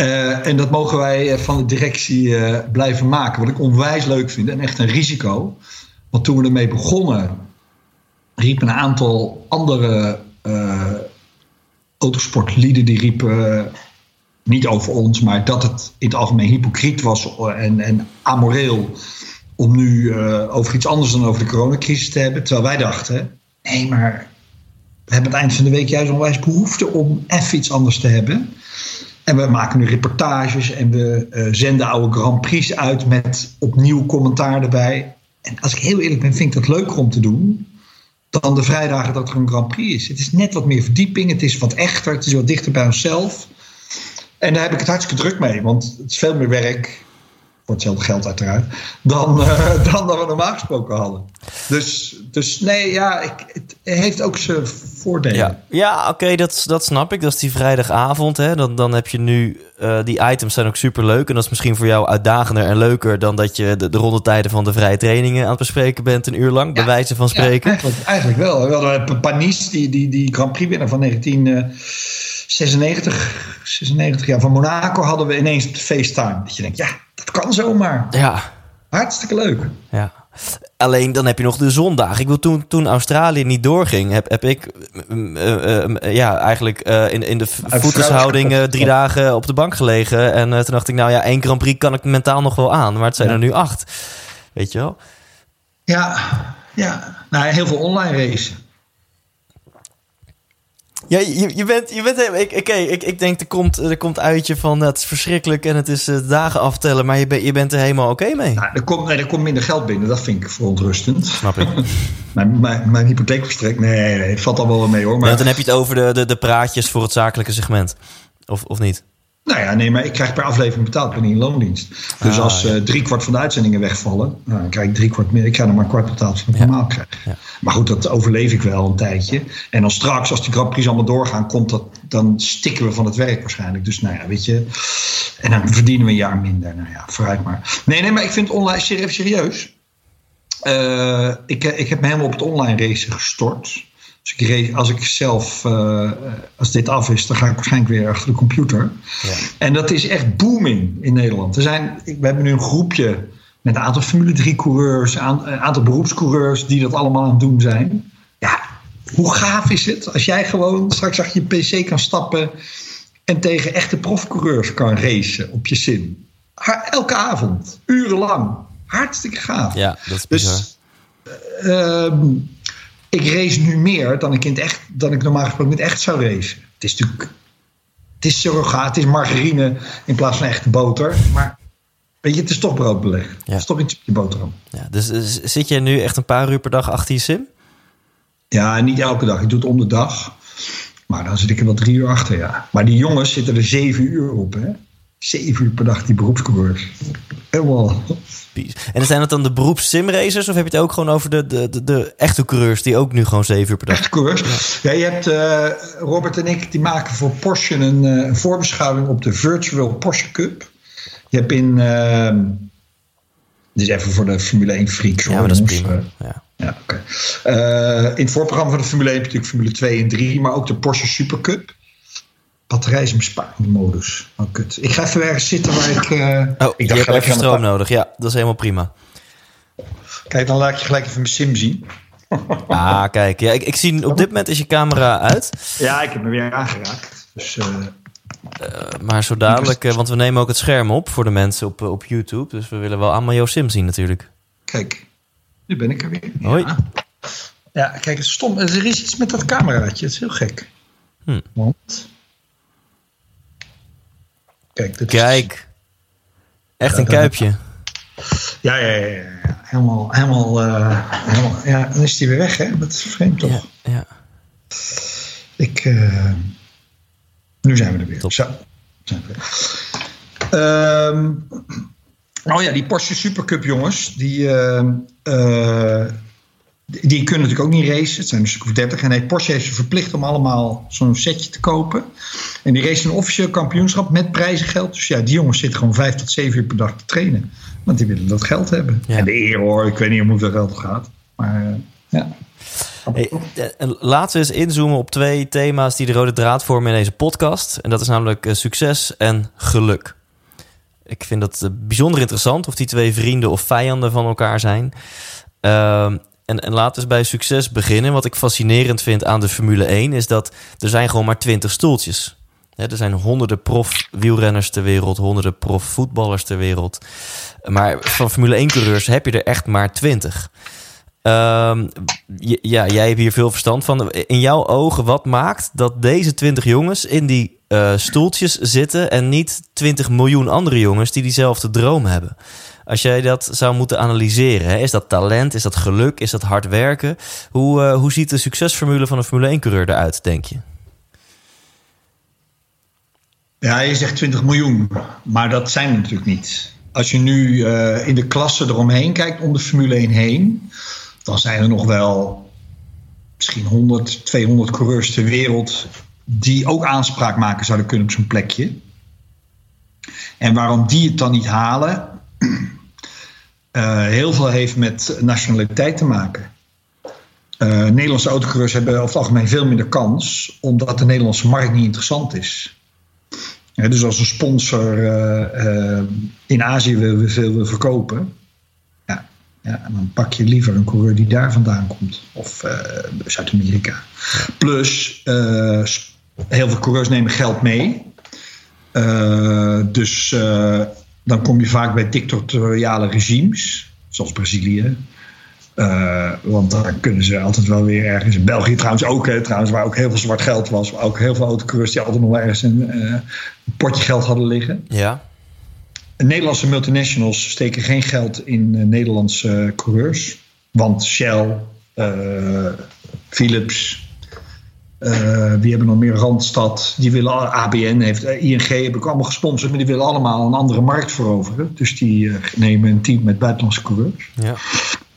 Uh, en dat mogen wij van de directie uh, blijven maken. Wat ik onwijs leuk vind en echt een risico. Want toen we ermee begonnen, riepen een aantal andere uh, autosportlieden die riepen niet over ons, maar dat het in het algemeen hypocriet was en, en amoreel om nu uh, over iets anders dan over de coronacrisis te hebben. Terwijl wij dachten, nee, maar we hebben het eind van de week juist onwijs behoefte om even iets anders te hebben. En we maken nu reportages en we uh, zenden oude Grand Prix uit met opnieuw commentaar erbij. En als ik heel eerlijk ben, vind ik dat leuker om te doen dan de vrijdagen dat er een Grand Prix is. Het is net wat meer verdieping, het is wat echter, het is wat dichter bij onszelf. En daar heb ik het hartstikke druk mee, want het is veel meer werk voor hetzelfde geld uiteraard, dan, uh, dan dat we normaal gesproken hadden. Dus, dus nee, ja, ik, het heeft ook zijn voordelen. Ja, ja oké, dat, dat snap ik. Dat is die vrijdagavond. Hè? Dan, dan heb je nu, uh, die items zijn ook super leuk. En dat is misschien voor jou uitdagender en leuker dan dat je de, de rondetijden van de vrije trainingen aan het bespreken bent een uur lang, ja, bij wijze van spreken. Ja, eigenlijk, eigenlijk wel. We hadden Panis, die, die, die Grand Prix winnaar van 1996, 96 jaar van Monaco, hadden we ineens FaceTime. Dat je denkt, ja, dat kan zomaar. Ja. Hartstikke leuk. Ja. Alleen dan heb je nog de zondag. Ik wil toen, toen Australië niet doorging, heb, heb ik uh, uh, ja, eigenlijk in, in de voetenshouding drie dagen op de bank gelegen. En toen dacht ik, nou ja, één Grand Prix kan ik mentaal nog wel aan. Maar het zijn er nu acht. Weet je wel? Ja, ja. Nou, heel veel online racen. Ja, je, je bent, je bent ik, Oké, ik, ik denk er komt, er komt uitje van het is verschrikkelijk en het is uh, dagen aftellen, maar je, ben, je bent er helemaal oké mee. Nou, er, komt, nee, er komt minder geld binnen, dat vind ik verontrustend. Snap ik. mijn, mijn, mijn hypotheek verstrekt, nee, nee, het valt al wel mee hoor. Maar... Ja, dan heb je het over de, de, de praatjes voor het zakelijke segment, of, of niet? Nou ja, nee, maar ik krijg per aflevering betaald, ik ben in loondienst. Dus ah, als uh, ja. drie kwart van de uitzendingen wegvallen, nou, dan krijg ik drie kwart meer. Ik ga er maar kwart betaald van ik normaal krijg. Ja. Maar goed, dat overleef ik wel een tijdje. En dan straks, als die Grand Prix allemaal doorgaan, komt dat, dan stikken we van het werk waarschijnlijk. Dus nou ja, weet je. En dan verdienen we een jaar minder. Nou ja, vooruit maar. Nee, nee, maar ik vind online serieus. serieus. Uh, ik, ik heb me helemaal op het online racen gestort. Dus ik, als ik zelf, uh, als dit af is, dan ga ik waarschijnlijk weer achter de computer. Ja. En dat is echt booming in Nederland. Er zijn, we hebben nu een groepje met een aantal Formule 3 coureurs, een aantal beroepscoureurs die dat allemaal aan het doen zijn. Ja, hoe gaaf is het als jij gewoon straks achter je PC kan stappen en tegen echte profcoureurs kan racen op je sim. Elke avond, urenlang. Hartstikke gaaf. Ja, dat is bizar. Dus, uh, ik race nu meer dan ik, in het echt, dan ik normaal gesproken niet echt zou racen. Het is natuurlijk. Het is surrogaat, het is margarine in plaats van echte boter. Maar weet je, het is toch broodbeleg. Ja. Het is toch je boterham. Ja, dus, dus zit je nu echt een paar uur per dag achter je sim? Ja, niet elke dag. Ik doe het om de dag. Maar dan zit ik er wel drie uur achter, ja. Maar die jongens zitten er zeven uur op, hè. Zeven uur per dag, die beroepscoureurs. Helemaal. En zijn het dan de beroeps-simracers? Of heb je het ook gewoon over de, de, de, de, echte coureurs die ook nu gewoon zeven uur per dag... Echte coureurs? Ja, ja je hebt uh, Robert en ik, die maken voor Porsche een, uh, een, voorbeschouwing op de Virtual Porsche Cup. Je hebt in... Uh, dit is even voor de Formule 1 freaks. Ja, maar dat is prima. Ja. Ja, okay. uh, in het voorprogramma van de Formule 1 heb je natuurlijk Formule 2 en 3, maar ook de Porsche Super Cup batterijsbesparende modus. Oh, kut. Ik ga even ergens zitten waar ik... Uh, oh, ik dacht, je hebt even stroom nodig. Ja, dat is helemaal prima. Kijk, dan laat ik je gelijk even mijn sim zien. ah, kijk. Ja, ik, ik zie op dit moment is je camera uit. Ja, ik heb me weer aangeraakt. Dus... Uh, uh, maar zo dadelijk, want we nemen ook het scherm op voor de mensen op, op YouTube. Dus we willen wel allemaal jouw sim zien natuurlijk. Kijk, nu ben ik er weer. Hoi. Ja, ja kijk, het is stom. Er is iets met dat cameraatje. Het is heel gek. Hm. Want... Kijk, dit Kijk. Is... echt een kuipje. Ja, ja, ja, ja. Helemaal, helemaal, uh, helemaal. Ja, dan is hij weer weg, hè? Dat is vreemd toch? Ja. ja. Ik. Uh, nu zijn we er weer. Top. Zo. Zijn we er. Um, oh ja, die Porsche Supercup jongens, die. Uh, die kunnen natuurlijk ook niet racen. Het zijn dus 30. En nee, Porsche heeft ze verplicht om allemaal zo'n setje te kopen. En die race een officieel kampioenschap met prijzengeld. Dus ja, die jongens zitten gewoon vijf tot zeven uur per dag te trainen. Want die willen dat geld hebben. Ja. En de eer hoor, ik weet niet om hoeveel geld het gaat. Maar uh, ja. Hey, laten we eens inzoomen op twee thema's die de rode draad vormen in deze podcast. En dat is namelijk uh, succes en geluk. Ik vind dat bijzonder interessant of die twee vrienden of vijanden van elkaar zijn. Uh, en, en laten we bij succes beginnen. Wat ik fascinerend vind aan de Formule 1 is dat er zijn gewoon maar 20 stoeltjes. er zijn honderden prof-wielrenners ter wereld, honderden prof-voetballers ter wereld. Maar van Formule 1-coureurs heb je er echt maar 20. Um, ja, jij hebt hier veel verstand van. In jouw ogen, wat maakt dat deze 20 jongens in die uh, stoeltjes zitten en niet 20 miljoen andere jongens die diezelfde droom hebben? Als jij dat zou moeten analyseren, hè, is dat talent, is dat geluk, is dat hard werken? Hoe, uh, hoe ziet de succesformule van een Formule 1-coureur eruit, denk je? Ja, je zegt 20 miljoen, maar dat zijn er natuurlijk niet. Als je nu uh, in de klasse eromheen kijkt, om de Formule 1 heen, dan zijn er nog wel misschien 100, 200 coureurs ter wereld die ook aanspraak maken zouden kunnen op zo'n plekje. En waarom die het dan niet halen, uh, heel veel heeft met nationaliteit te maken. Uh, Nederlandse autocoureurs hebben over het algemeen veel minder kans, omdat de Nederlandse markt niet interessant is. Dus als een sponsor uh, in Azië wil, veel verkopen, ja, ja, dan pak je liever een coureur die daar vandaan komt, of Zuid-Amerika. Plus, heel veel coureurs nemen geld mee. dus dan kom je vaak bij dictatoriale regimes, zoals Brazilië. Uh, want dan kunnen ze altijd wel weer ergens. In België trouwens ook, hè, trouwens, waar ook heel veel zwart geld was. Waar ook heel veel autocoureurs die altijd nog wel ergens een, uh, een potje geld hadden liggen. Ja. Nederlandse multinationals steken geen geld in uh, Nederlandse coureurs. Want Shell, Philips, wie hebben nog meer? Randstad, die willen, ABN heeft, ING heb ik allemaal gesponsord, maar die willen allemaal een andere markt veroveren. Dus die nemen een team met buitenlandse coureurs. Ja.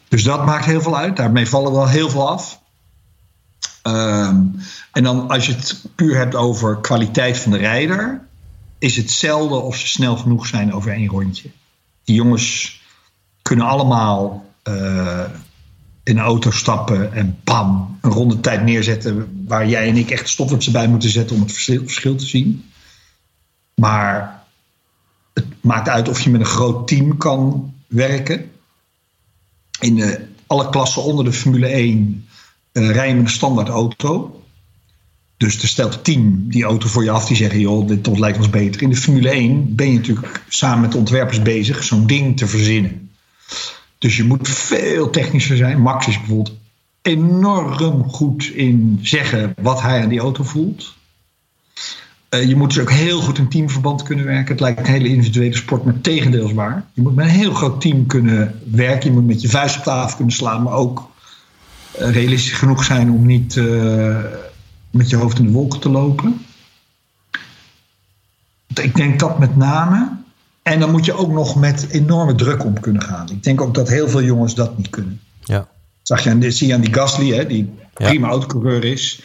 Dus dat maakt heel veel uit. Daarmee vallen wel heel veel af. Um, en dan als je het puur hebt over kwaliteit van de rijder, is het zelden of ze snel genoeg zijn over één rondje. Die jongens kunnen allemaal uh, in een auto stappen en bam, een rondetijd neerzetten waar jij en ik echt stopwatch bij moeten zetten om het verschil, te zien. Maar het maakt uit of je met een groot team kan werken in de, alle klassen onder de Formule 1 uh, met een standaard auto. Dus er stelt het team die auto voor je af die zeggen: joh, dit lijkt ons beter. In de Formule 1 ben je natuurlijk samen met de ontwerpers bezig zo'n ding te verzinnen. Dus je moet veel technischer zijn. Max is bijvoorbeeld enorm goed in zeggen wat hij aan die auto voelt. Uh, je moet dus ook heel goed in teamverband kunnen werken. Het lijkt een hele individuele sport, maar tegendeels waar. Je moet met een heel groot team kunnen werken. Je moet met je vuist op tafel kunnen slaan, maar ook uh, realistisch genoeg zijn om niet uh, met je hoofd in de wolken te lopen. Ik denk dat met name. En dan moet je ook nog met enorme druk om kunnen gaan. Ik denk ook dat heel veel jongens dat niet kunnen. Ja. Zag je aan, zie je aan die Gasly, hè, die ja. prima autocoureur is.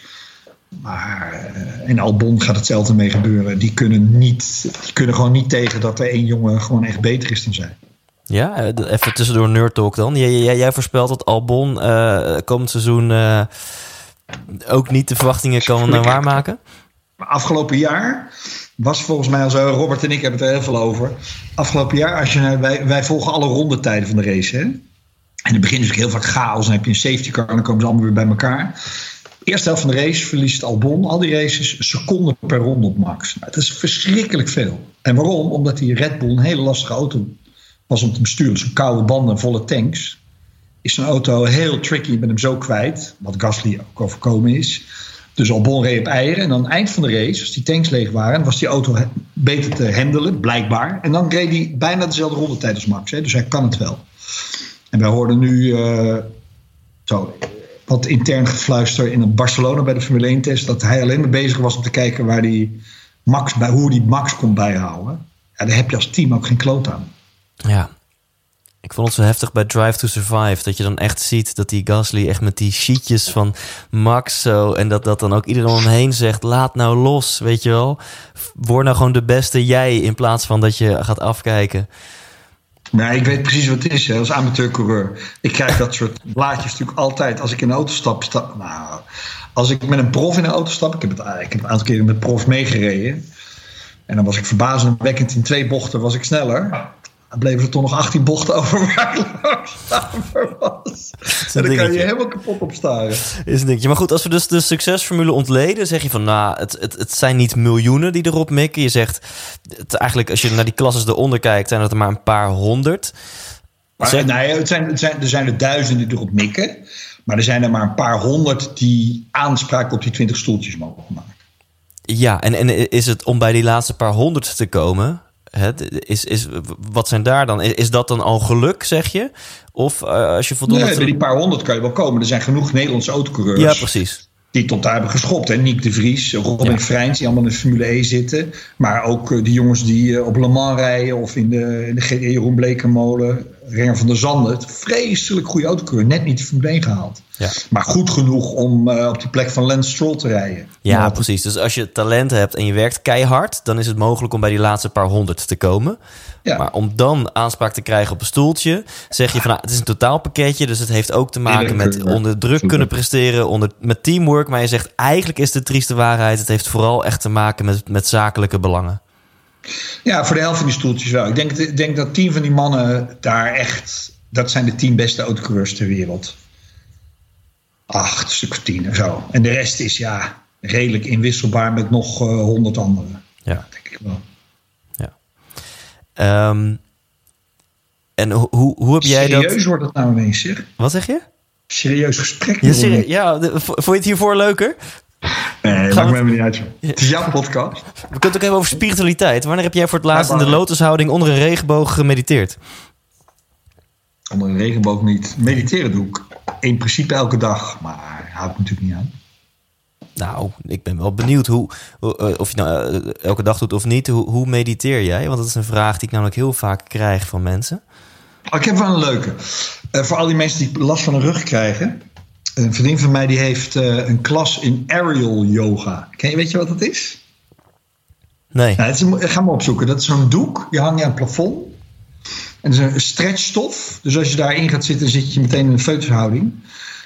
Maar uh, in Albon gaat hetzelfde mee gebeuren. Die kunnen, niet, die kunnen gewoon niet tegen dat er één jongen gewoon echt beter is dan zij. Ja, even tussendoor nerd talk dan. Jij, jij, jij voorspelt dat Albon uh, komend seizoen uh, ook niet de verwachtingen kan waarmaken? Afgelopen jaar was volgens mij al zo, Robert en ik hebben het er heel veel over. Afgelopen jaar, als je, wij, wij volgen alle rondetijden van de race. Hè? En in het begin is het heel vaak chaos. Dan heb je een safety car en dan komen ze allemaal weer bij elkaar eerste helft van de race verliest Albon al die races seconden per ronde op max. Nou, dat is verschrikkelijk veel. En waarom? Omdat die Red Bull een hele lastige auto was om te besturen. Zo'n koude banden, volle tanks. Is zo'n auto heel tricky, je bent hem zo kwijt. Wat Gasly ook overkomen is. Dus Albon reed op eieren. En aan eind van de race, als die tanks leeg waren, was die auto beter te handelen, blijkbaar. En dan reed hij bijna dezelfde rondetijd als Max. Hè? Dus hij kan het wel. En wij hoorden nu uh, zo, wat intern gefluister in Barcelona bij de Formule 1-test. Dat hij alleen maar bezig was om te kijken waar die Max bij, hoe die Max kon bijhouden. Ja, daar heb je als team ook geen kloot aan. Ja. Ik vond het zo heftig bij Drive to Survive. Dat je dan echt ziet dat die Gasly echt met die sheetjes van Max zo. En dat, dat dan ook iedereen om hem heen zegt: laat nou los, weet je wel. Word nou gewoon de beste jij. In plaats van dat je gaat afkijken. Nee, ik weet precies wat het is hè, als amateurcoureur. Ik krijg dat soort blaadjes natuurlijk altijd. Als ik in een auto stap, stap nou, als ik met een prof in een auto stap, ik heb, het, ik heb een aantal keren met prof meegereden. En dan was ik verbazendwekkend in twee bochten was ik sneller. Dan bleven er toch nog 18 bochten over waar was. En dan kan je helemaal kapot op staren. Is een dingetje. Maar goed, als we dus de succesformule ontleden, zeg je van nou, het, het, het zijn niet miljoenen die erop mikken. Je zegt het, eigenlijk, als je naar die klasses eronder kijkt, zijn het er maar een paar honderd. Maar, zeg... nee, het zijn, het zijn, er zijn er duizenden die erop mikken. Maar er zijn er maar een paar honderd die aanspraak op die 20 stoeltjes mogen maken. Ja, en, en is het om bij die laatste paar honderd te komen, is, is, wat zijn daar dan? Is dat dan al geluk, zeg je? Of uh, als je voldoende... Nee, bij die paar honderd kan je wel komen. Er zijn genoeg Nederlandse autocoureurs. Ja, precies. Die tot daar hebben geschopt. Hè? Niek de Vries, Robin ja. Freins, die allemaal in de Formule E zitten. Maar ook uh, die jongens die uh, op Le Mans rijden... of in de, in de Jeroen Blekenmolen, Renger van der Zanden. Vreselijk goede autocoureur. Net niet de Formule 1 gehaald. Ja. Maar goed genoeg om uh, op die plek van Lance Stroll te rijden. Ja, precies. Dus als je talent hebt en je werkt keihard... dan is het mogelijk om bij die laatste paar honderd te komen. Ja. Maar om dan aanspraak te krijgen op een stoeltje... zeg je van nou, het is een totaalpakketje... dus het heeft ook te maken met onder druk Super. kunnen presteren... Onder, met teamwork. Maar je zegt eigenlijk is de trieste waarheid... het heeft vooral echt te maken met, met zakelijke belangen. Ja, voor de helft van die stoeltjes wel. Ik denk, ik denk dat tien van die mannen daar echt... dat zijn de tien beste autocoureurs ter wereld acht, stuk of tien of zo. En de rest is ja, redelijk inwisselbaar met nog honderd uh, anderen. Ja. denk ik wel. Ja. Um, en hoe, hoe heb jij Serieus dat... wordt het nou ineens, zeg. Wat zeg je? Serieus gesprek. Ja, serie- ja vond je het hiervoor leuker? Nee, maakt niet uit. Het is jouw podcast. We kunnen het ook hebben over spiritualiteit. Wanneer heb jij voor het laatst in de lotushouding onder een regenboog gemediteerd? Onder een regenboog niet. Mediteren doe ik in principe elke dag. Maar hou ik natuurlijk niet aan. Nou, ik ben wel benieuwd hoe, hoe, eh, of je nou eh, elke dag doet of niet. Hoe, hoe mediteer jij? Want dat is een vraag die ik namelijk heel vaak krijg van mensen. Oh, ik heb wel een leuke. Eh, voor al die mensen die last van hun rug krijgen. Een vriendin van mij die heeft eh, een klas in aerial yoga. Ken je, weet je wat dat is? Nee. Nou, is een- ga maar opzoeken. Dat is zo'n doek. Die hang je aan het plafond. En dat is een stretchstof. Dus als je daarin gaat zitten, zit je meteen in een feutushouding.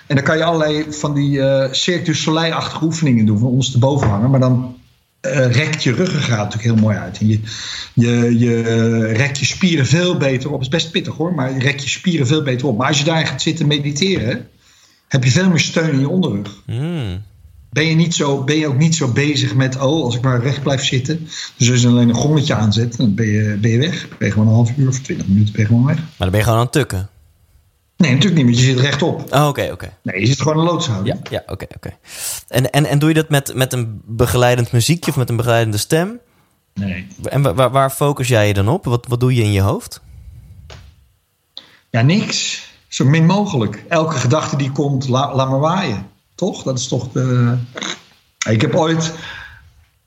En dan kan je allerlei van die eh Soleil-achtige oefeningen doen. Van ondersteboven hangen. Maar dan eh, rekt je ruggengraat natuurlijk heel mooi uit. En je, je, je rekt je spieren veel beter op. Het is best pittig hoor, maar je rekt je spieren veel beter op. Maar als je daarin gaat zitten mediteren, heb je veel meer steun in je onderrug. Hmm. Ben je, niet zo, ben je ook niet zo bezig met, oh, als ik maar recht blijf zitten. Dus als je alleen een gongetje aanzet, dan ben je, ben je weg. Ben je gewoon een half uur of twintig minuten ben je gewoon weg. Maar dan ben je gewoon aan het tukken. Nee, natuurlijk niet, want je zit rechtop. Oh, oké, oké. Nee, je zit gewoon een loodshouding. Ja, ja oké, oké. En, en, en doe je dat met, met een begeleidend muziekje of met een begeleidende stem? Nee. En wa- waar, waar focus jij je dan op? Wat, wat doe je in je hoofd? Ja, niks. Zo min mogelijk. Elke gedachte die komt, la- laat maar waaien. Toch? Dat is toch de... Ik heb ooit...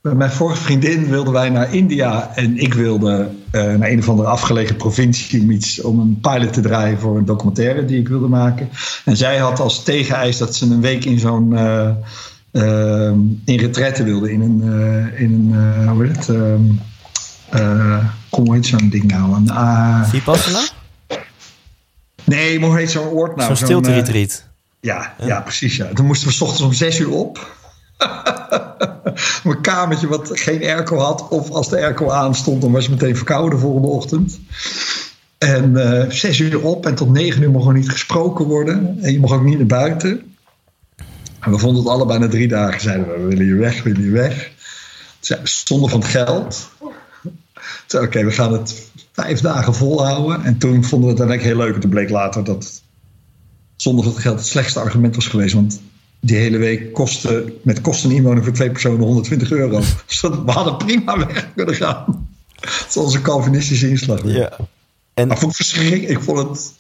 Met mijn vorige vriendin wilden wij naar India. En ik wilde eh, naar een of andere afgelegen provincie om, iets, om een pilot te draaien voor een documentaire die ik wilde maken. En zij had als tegeneis dat ze een week in zo'n. eh, eh, in retraite wilde. In een. eh, in een eh, hoe heet het? ehm, eh, hoe heet zo'n ding nou? Een, ah, Vipassana? Nee, maar hoe heet zo'n oord nou? Zo'n Zo'n, stilte eh, ja, ja, precies. Ja. Toen moesten we 's ochtends om zes uur op. Een kamertje wat geen airco had. Of als de airco aanstond, dan was je meteen verkouden de volgende ochtend. En eh, zes uur op en tot negen uur mocht er niet gesproken worden. En je mocht ook niet naar buiten. En we vonden het allebei na drie dagen. Zeiden we, we willen hier weg, we willen hier weg. Ze stonden van het geld. Oké, we gaan het vijf dagen volhouden. En toen vonden we het uiteindelijk heel leuk. En toen bleek later dat zonder dat geld het slechtste argument was geweest. Want die hele week kostte met kosten inwoner voor twee personen 120 euro. Dus we hadden prima weg kunnen gaan. Dat is onze Calvinistische inslag. Ja. En, Maar vond ik verschrikkelijk. Ik vond het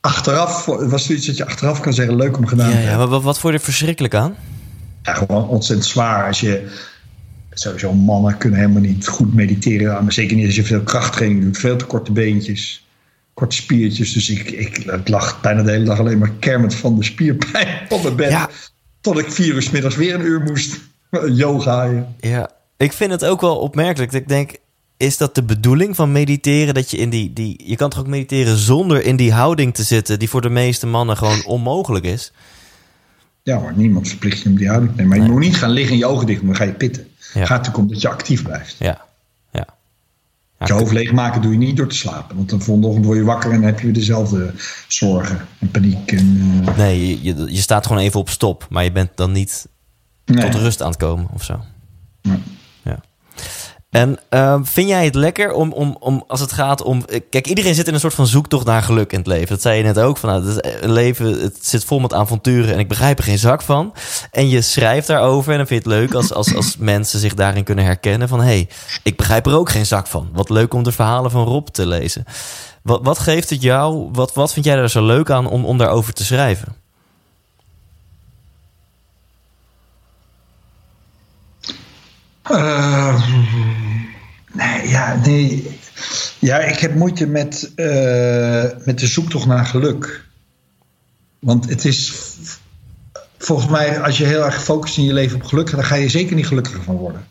achteraf, het was zoiets dat je achteraf kan zeggen, leuk om gedaan ja, te ja, hebben. maar wat, wat vond je er verschrikkelijk aan? Ja, gewoon ontzettend zwaar. Als je, sowieso mannen kunnen helemaal niet goed mediteren. Maar zeker niet als je veel krachttraining doet. Veel te korte beentjes. Korte spiertjes. Dus ik, ik, lag bijna de hele dag alleen maar kermend van de spierpijn op mijn bed. Ja. Tot ik vier uur middags weer een uur moest yoga. Ja, ik vind het ook wel opmerkelijk. dat Ik denk, is dat de bedoeling van mediteren? Dat je in die, die. Je kan toch ook mediteren zonder in die houding te zitten, die voor de meeste mannen gewoon onmogelijk is? Ja, maar niemand verplicht je om die houding te nemen. Maar je moet niet gaan liggen en je ogen dicht, doen, dan ga je pitten. Ja. Het gaat natuurlijk om dat je actief blijft. Ja. Ja. Je hoofd leegmaken doe je niet door te slapen. Want de volgende ochtend word je wakker en dan heb je weer dezelfde zorgen en paniek. En, eh, Nee, je, je, je staat gewoon even op stop, maar je bent dan niet nee. tot rust aan het komen of zo. Nee. En ehm, vind jij het lekker om, om, om, als het gaat om... eh, Kijk, iedereen zit in een soort van zoektocht naar geluk in het leven. Dat zei je net ook. Van, nou, het, is een leven, het zit vol met avonturen en ik begrijp er geen zak van. En je schrijft daarover en dan vind je het leuk als, als, als mensen zich daarin kunnen herkennen. Van, hé, hey, ik begrijp er ook geen zak van. Wat leuk om de verhalen van Rob te lezen. Wat, wat geeft het jou, wat, wat vind jij er zo leuk aan om, om daarover te schrijven? Eh, nee, ja, nee. Ja, ik heb moeite met, eh, met de zoektocht naar geluk. Want het is volgens mij, als je heel erg focust in je leven op geluk, dan ga je zeker niet gelukkiger van worden.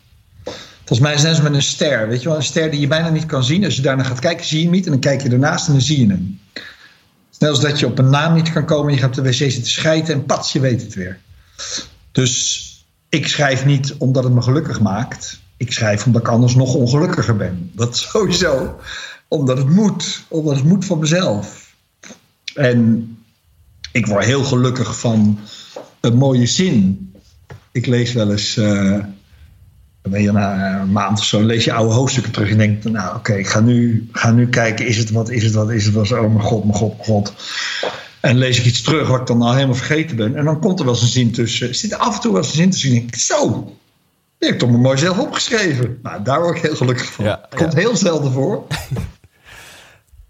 Volgens mij is het net met een ster. Weet je wel, een ster die je bijna niet kan zien. Als je daarna gaat kijken, zie je hem niet. En dan kijk je ernaast en dan zie je hem. Net als dat je op een naam niet kan komen. Je gaat op de wc zitten schijten en pats, je weet het weer. Dus ik schrijf niet omdat het me gelukkig maakt. Ik schrijf omdat ik anders nog ongelukkiger ben. Dat sowieso. Omdat het moet. Omdat het moet van mezelf. En ik word heel gelukkig van een mooie zin. Ik lees wel eens. je na een maand of zo, lees je oude hoofdstukken terug en denkt, nou oké, ik ga nu, ga nu kijken, is het wat, is het wat, is het wat, oh mijn god, mijn god, mijn god. En lees ik iets terug wat ik dan al helemaal vergeten ben. En dan komt er wel eens een zin tussen. Er zit af en toe wel eens een zin tussen. En denk ik, zo, die heb ik toch maar mooi zelf opgeschreven. Nou, daar word ik heel gelukkig van. Ja, komt heel zelden voor.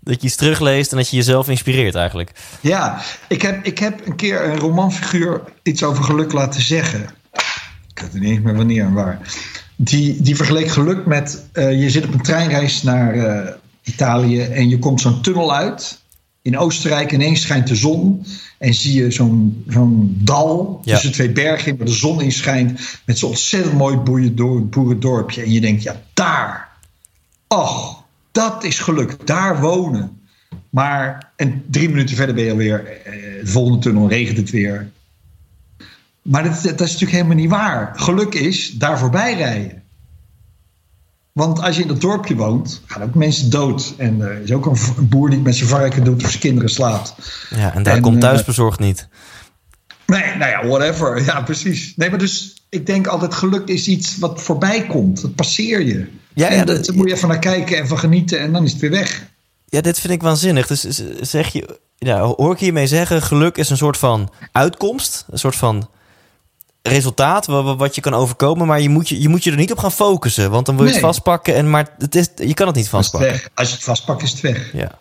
Dat je iets terugleest en dat je jezelf inspireert eigenlijk. Ja, ik heb, ik heb een keer een romanfiguur iets over geluk laten zeggen. Ik weet niet eens meer wanneer en waar. Die, die vergeleek geluk met... eh, je zit op een treinreis naar eh, Italië en je komt zo'n tunnel uit. In Oostenrijk ineens schijnt de zon. En zie je zo'n zo'n dal Ja. tussen twee bergen waar de zon in schijnt. Met zo'n ontzettend mooi boerendorpje. En je denkt, ja, daar. Och, dat is geluk. Daar wonen. Maar en drie minuten verder ben je alweer. eh, de volgende tunnel regent het weer. Maar dat, dat is natuurlijk helemaal niet waar. Geluk is daar voorbij rijden. Want als je in dat dorpje woont, gaan ook mensen dood. En er is ook een, boer die met zijn varken doet of zijn kinderen slaat. Ja, en daar En, komt eh, thuisbezorgd niet. Nee, nou ja, whatever. Ja, precies. Nee, maar dus ik denk altijd geluk is iets wat voorbij komt. Dat passeer je. Ja, ja, dat, dat- moet je even naar kijken en van genieten en dan is het weer weg. Ja, dit vind ik waanzinnig. Dus z- zeg je, ja, hoor ik hiermee zeggen, geluk is een soort van uitkomst, een soort van resultaat wa- wa- wat je kan overkomen, maar je moet je, je moet je er niet op gaan focussen, want dan wil je het vastpakken en maar het is, je kan het niet het vastpakken. Als je het vastpakt is het weg. Ja.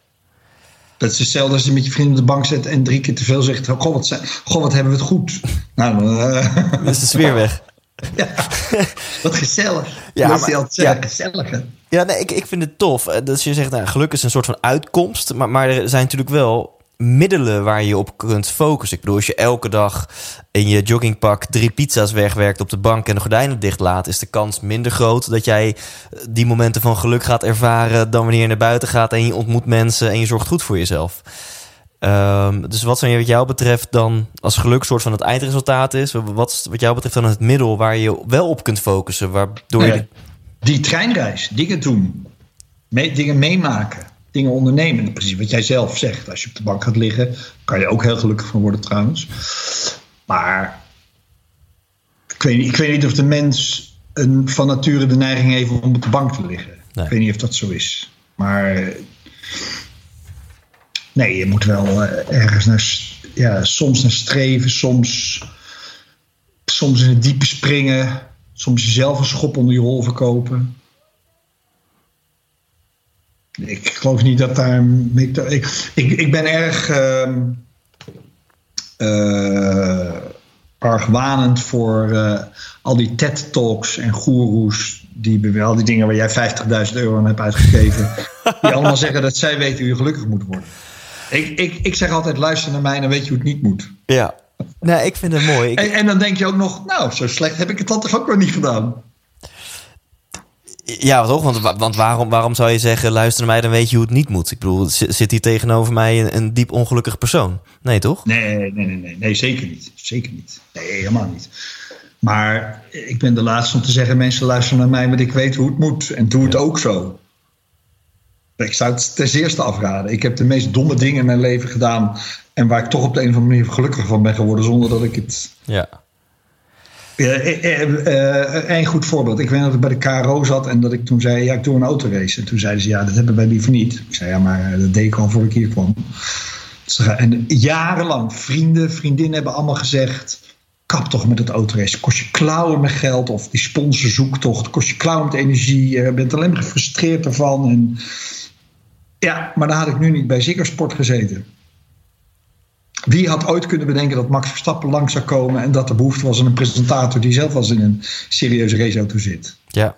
Dat is hetzelfde als je met je vrienden op de bank zit en drie keer te veel zegt: Goh, wat, zijn- goh, wat hebben we het goed. Nou, dan, eh, Dan is de sfeer weg. wat gezellig. Ja, Ja, dat maar- altijd ja. gezellig. hè? Ja, nee, ik, ik vind het tof. Eh, Dus je zegt, nou, geluk is een soort van uitkomst. Maar, maar er zijn natuurlijk wel middelen waar je op kunt focussen. Ik bedoel, als je elke dag in je joggingpak drie pizza's wegwerkt op de bank en de gordijnen dicht laat, is de kans minder groot dat jij eh, die momenten van geluk gaat ervaren dan wanneer je naar buiten gaat en je ontmoet mensen en je zorgt goed voor jezelf. Ehm, dus wat je wat jou betreft dan als geluk soort van het eindresultaat is? Wat wat jou betreft dan het middel waar je wel op kunt focussen, waardoor je Die treinreis, dingen doen, mee- dingen meemaken, dingen ondernemen. Precies wat jij zelf zegt. Als je op de bank gaat liggen, kan je ook heel gelukkig van worden trouwens. Maar ik weet, niet- ik weet niet of de mens een, van nature de neiging heeft om op de bank te liggen. Nee. Ik weet niet of dat zo is. Maar nee, je moet wel eh, ergens naar, ja, soms naar streven, soms, soms in het diepe springen, soms jezelf een schop onder je hol verkopen. Ik geloof niet dat daar. Ik, ik, ik ben erg. ehm eh, argwanend voor eh, al die TED-talks en goeroes. Die, al die dingen waar jij 50.000 euro aan hebt uitgegeven. die allemaal zeggen dat zij weten hoe je gelukkig moet worden. Ik, ik, ik zeg altijd: luister naar mij en dan weet je hoe het niet moet. Ja. Nee, ik vind het mooi. Ik- En, en dan denk je ook nog: nou, zo slecht heb ik het dan toch ook wel niet gedaan. Ja, toch? Want, wa- want waarom, waarom zou je zeggen, luister naar mij, dan weet je hoe het niet moet? Ik bedoel, zi- zit hier tegenover mij een, een diep ongelukkig persoon? Nee, toch? Nee, nee, nee, nee, nee, zeker niet. Zeker niet. Nee, helemaal niet. Maar ik ben de laatste om te zeggen: mensen luisteren naar mij, want ik weet hoe het moet. En doe het ook zo. Ik zou het ten zeerste afraden. Ik heb de meest domme dingen in mijn leven gedaan. En waar ik toch op de een of andere manier gelukkig van ben geworden, zonder dat ik het. Ja. Ja, eh, eh, eh, Een goed voorbeeld. Ik weet dat ik bij de KRO zat en dat ik toen zei: Ja, ik doe een autorace. En toen zeiden ze: Ja, dat hebben wij liever niet. Ik zei: Ja, maar eh, dat deed ik al voor ik hier kwam. Dus, eh, En jarenlang vrienden, vriendinnen hebben allemaal gezegd: Kap toch met het autorace. Kost je klauwen met geld of die sponsorzoektocht. Kost je klauwen met energie. Je bent alleen maar gefrustreerd ervan. En ja, maar dan had ik nu niet bij Ziggo Sport gezeten. Wie had ooit kunnen bedenken dat Max Verstappen langs zou komen en dat er behoefte was aan een presentator die zelf als in een serieuze raceauto zit? Ja.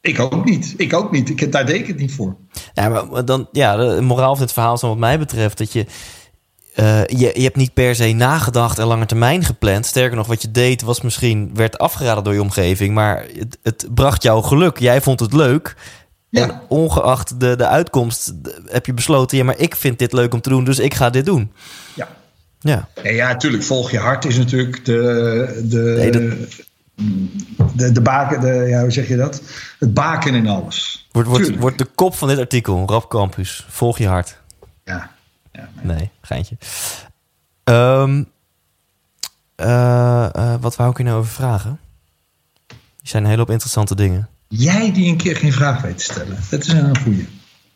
Ik ook niet. Ik ook niet. Ik, daar deed ik het niet voor. Ja, maar dan, ja, de moraal van het verhaal is dan wat mij betreft dat je, eh, je, je hebt niet per se nagedacht en lange termijn gepland. Sterker nog, wat je deed was misschien, werd afgeraden door je omgeving, maar het, het bracht jou geluk. Jij vond het leuk. Ja. En ongeacht de, de uitkomst heb je besloten, ja, maar ik vind dit leuk om te doen, dus ik ga dit doen. Ja. Ja, En ja, natuurlijk. Volg je hart is natuurlijk de. de Nee, dat- de, de baken, de, ja, hoe zeg je dat? Het baken in alles. wordt, wordt, Tuurlijk. wordt de kop van dit artikel, Rap Campus, volg je hart. Ja. ja nee. Nee, geintje. Ehm, eh, eh, wat wou ik je nou over vragen? zijn een hele hoop interessante dingen. Jij die een keer geen vraag weet te stellen. Dat is een goeie.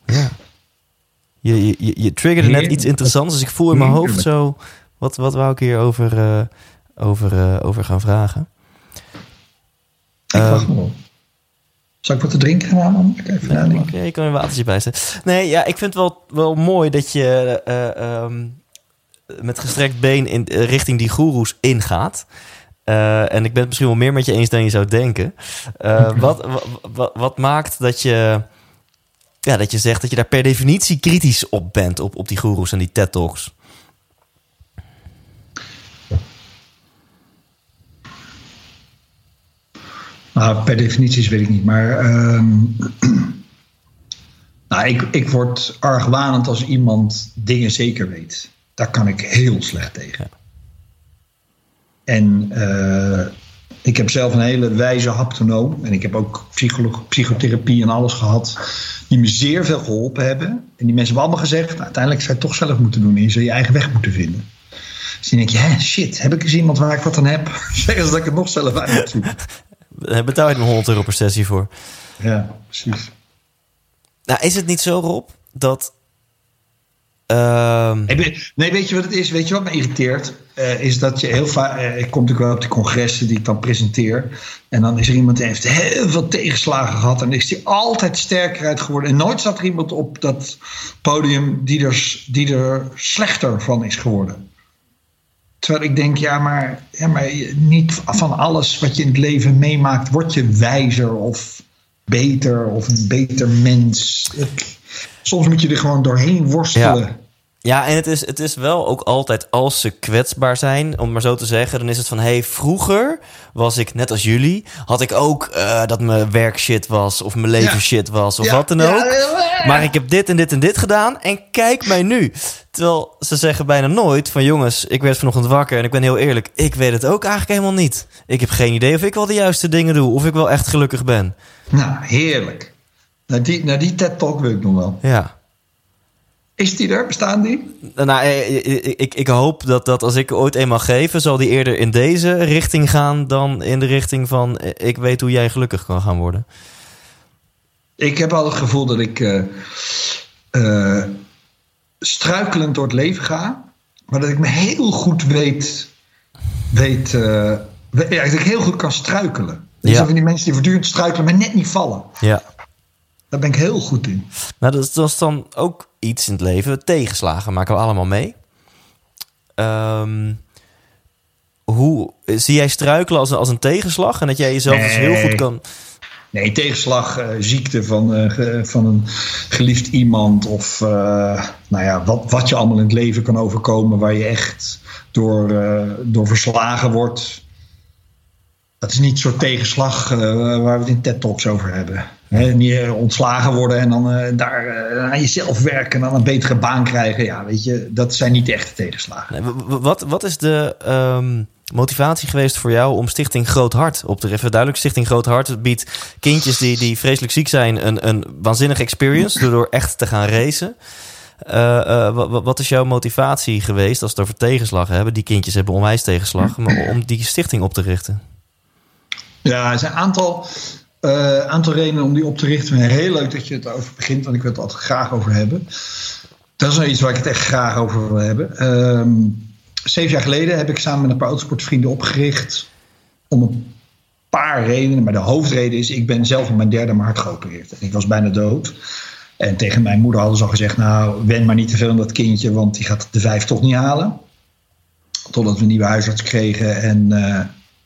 Ja. Je, je, je, triggerde net iets interessants, dus ik voel in mijn hoofd zo... Wat, wat wou ik hier over, eh, over, eh, over gaan vragen? Ik wacht nog wel. Zal ik wat te drinken gaan halen? Even Nee, je kan er een watertje bij zetten. Nee, ja, ik vind het wel, wel mooi dat je eh, ehm, met gestrekt been in, richting die goeroes ingaat. Eh, en ik ben het misschien wel meer met je eens dan je zou denken. Eh, wat, wat, maakt dat je, ja, dat je zegt dat je daar per definitie kritisch op bent, op, op die goeroes en die TED-talks? Nou, per definitie weet ik niet. Maar ehm, nou, ik, ik word argwanend als iemand dingen zeker weet. Daar kan ik heel slecht tegen. En eh, ik heb zelf een hele wijze haptonoom. En ik heb ook psychotherapie en alles gehad. Die me zeer veel geholpen hebben. En die mensen hebben allemaal gezegd... Nou, uiteindelijk zou je het toch zelf moeten doen. En je zou je eigen weg moeten vinden. Dus dan denk je, hè, shit, heb ik eens iemand waar ik wat aan heb? Zeggen ze dat ik het nog zelf uit moet zoeken. Daar betaal je een 100 euro per sessie voor. Ja, precies. Nou, is het niet zo, Rob, dat... ehm, Nee, weet- Nee, weet je wat het is? Weet je wat me irriteert? Eh, is dat je heel vaak. eh, ik kom natuurlijk wel op de congressen die ik dan presenteer. En dan is er iemand die heeft heel veel tegenslagen gehad. En is die altijd sterker uit geworden. En nooit staat er iemand op dat podium die er, die er slechter van is geworden. Terwijl ik denk, ja maar, ja, maar niet van alles wat je in het leven meemaakt, word je wijzer of beter of een beter mens. Ik- soms moet je er gewoon doorheen worstelen. Ja. Ja, en het is, het is wel ook altijd als ze kwetsbaar zijn, om maar zo te zeggen, dan is het van: hey, vroeger was ik net als jullie, had ik ook eh, dat mijn werk shit was, of mijn leven Ja. shit was, of Ja, wat dan ook. ja. Maar ik heb dit en dit en dit gedaan en kijk mij nu. Terwijl ze zeggen bijna nooit van jongens, ik werd vanochtend wakker en ik ben heel eerlijk, ik weet het ook eigenlijk helemaal niet. Ik heb geen idee of ik wel de juiste dingen doe, of ik wel echt gelukkig ben. Nou, heerlijk. Naar die, naar die TED-talk wil ik nog wel. Ja. Is die er? Bestaan die? Nou, eh, ik, ik, ik hoop dat, dat als ik ooit eenmaal geven, zal die eerder in deze richting gaan dan in de richting van eh, ik weet hoe jij gelukkig kan gaan worden. Ik heb al het gevoel dat ik eh, eh, struikelend door het leven ga. Maar dat ik me heel goed weet... weet uh, ja, dat ik heel goed kan struikelen. Ja. zijn van die mensen die voortdurend struikelen, maar net niet vallen. Ja. Daar ben ik heel goed in. Nou, dat is, dat is dan ook iets in het leven. Tegenslagen maken we allemaal mee. Um, hoe zie jij struikelen als een, als een tegenslag? En dat jij jezelf nee. dus heel goed kan. Nee, tegenslag, uh, ziekte van, uh, van een geliefd iemand. Of uh, nou ja, wat, wat je allemaal in het leven kan overkomen. Waar je echt door, door verslagen wordt. Dat is niet zo'n tegenslag waar we het in TED Talks over hebben. He, niet ontslagen worden en dan daar aan jezelf werken en dan een betere baan krijgen. Ja, weet je, dat zijn niet echte tegenslagen. Wat, wat is de um, motivatie geweest voor jou om Stichting Groot Hart op te richten? Duidelijk, Stichting Groot Hart biedt kindjes die, die vreselijk ziek zijn een, een waanzinnige experience door echt te gaan racen. Wat, wat, is jouw motivatie geweest als we het over tegenslag hebben? Die kindjes hebben onwijs tegenslag, maar om die stichting op te richten. Ja, er zijn een aantal, uh, aantal redenen om die op te richten. Heel leuk dat je het over begint, want ik wil het altijd graag over hebben. Dat is nou iets waar ik het echt graag over wil hebben. Um, zeven jaar geleden heb ik samen met een paar autosportvrienden opgericht. Om een paar redenen, maar de hoofdreden is: ik ben zelf op mijn derde maart geopereerd. En ik was bijna dood. En tegen mijn moeder hadden ze al gezegd: Nou, wen maar niet te veel aan dat kindje, want die gaat de vijf toch niet halen. Totdat we een nieuwe huisarts kregen. En, uh,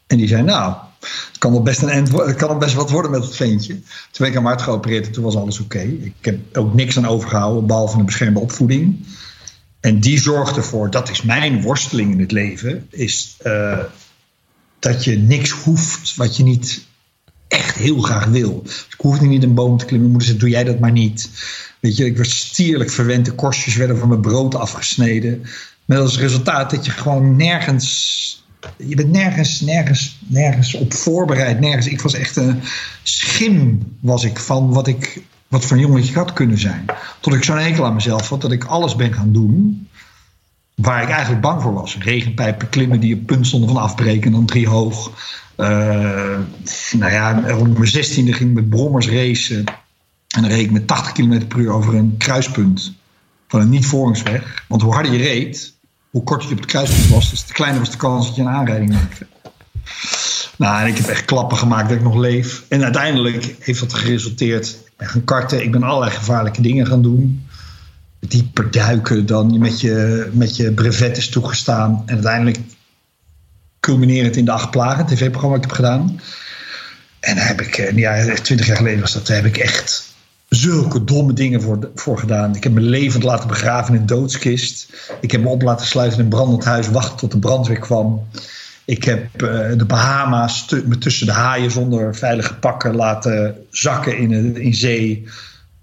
en die zei: Nou, het kan wel best, een end, kan wel best wat worden met het ventje. Toen ben ik aan hart geopereerd en toen was alles oké. Ik heb ook niks aan overgehouden, behalve een beschermde opvoeding. En die zorgt ervoor, dat is mijn worsteling in het leven, is uh, dat je niks hoeft wat je niet echt heel graag wil. Ik hoefde niet een boom te klimmen. Mijn moeder zei, doe jij dat maar niet. Weet je, ik werd stierlijk verwend. De korstjes werden van mijn brood afgesneden. Met als resultaat dat je gewoon nergens je bent nergens, nergens, nergens op voorbereid. Nergens. Ik was echt een schim was ik van wat ik wat voor een jongetje had kunnen zijn. Tot ik zo'n hekel aan mezelf had dat ik alles ben gaan doen. waar ik eigenlijk bang voor was. Regenpijpen klimmen die op punt stonden van afbreken en dan drie hoog. Uh, nou ja, rond mijn zestiende ging ik met brommers racen. En dan reed ik met 80 km per uur over een kruispunt van een niet-voorrangsweg. Want hoe harder je reed, hoe korter je op het kruispunt was. Dus te kleiner was de kans dat je een aanrijding maakte. Nou, en ik heb echt klappen gemaakt dat ik nog leef. En uiteindelijk heeft dat geresulteerd. Ik ben gaan karten, ik ben allerlei gevaarlijke dingen gaan doen. Dieper duiken dan met je, met je brevet is toegestaan. En uiteindelijk culminerend in de acht plagen, tv-programma dat ik heb gedaan. En daar heb ik, eh, ja, twintig jaar geleden was dat, daar heb ik echt zulke domme dingen voor, voor gedaan. Ik heb mijn levend laten begraven in een doodskist. Ik heb me op laten sluiten in een brandend huis, wachten tot de brandweer kwam. Ik heb uh, de Bahama's me tussen de haaien zonder veilige pakken laten zakken in, in zee.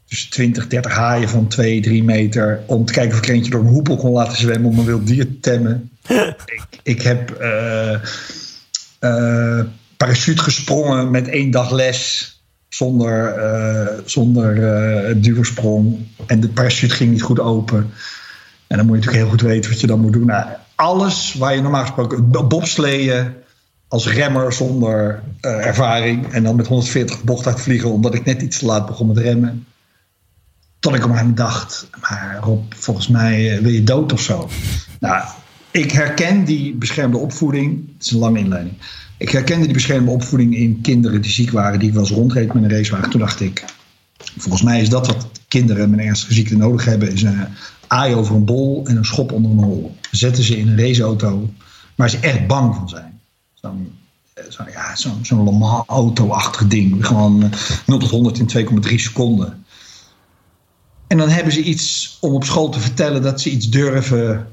Tussen 20, 30 haaien van 2, 3 meter. Om te kijken of ik eentje door een hoepel kon laten zwemmen om een wild dier te temmen. ik, ik heb uh, uh, parachute gesprongen met één dag les zonder, uh, zonder uh, duursprong. En de parachute ging niet goed open. En dan moet je natuurlijk heel goed weten wat je dan moet doen. Nou, alles waar je normaal gesproken... bobsleeën als remmer zonder uh, ervaring. En dan met 140 bocht uitvliegen omdat ik net iets te laat begon met remmen. Tot ik een dacht, maar Rob, volgens mij wil je dood of zo. Nou, ik herken die beschermde opvoeding. Het is een lange inleiding. Ik herkende die beschermde opvoeding in kinderen die ziek waren, die ik wel eens rondreed met een racewagen. Toen dacht ik, volgens mij is dat wat kinderen met ernstige ziekte nodig hebben, is een aai over een bol en een schop onder een hol. Zetten ze in een raceauto waar ze echt bang van zijn. Zo'n zo, ja, zo Le Mans auto-achtig ding. Gewoon 0 tot 100 in 2,3 seconden. En dan hebben ze iets om op school te vertellen dat ze iets durven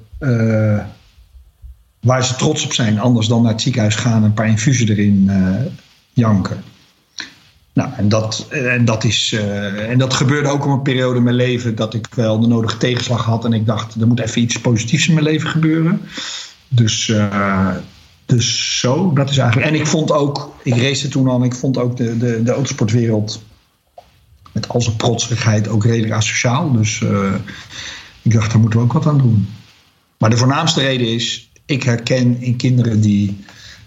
waar ze trots op zijn. Anders dan naar het ziekenhuis gaan en een paar infusen erin uh, janken. Nou, en dat, en, dat is, uh, en dat gebeurde ook op een periode in mijn leven dat ik wel de nodige tegenslag had. En ik dacht, er moet even iets positiefs in mijn leven gebeuren. Dus, uh, dus zo, dat is eigenlijk. En ik vond ook, ik race toen al, en ik vond ook de, de, de autosportwereld met al zijn protserigheid ook redelijk asociaal. Dus ik dacht, daar moeten we ook wat aan doen. Maar de voornaamste reden is, ik herken in kinderen die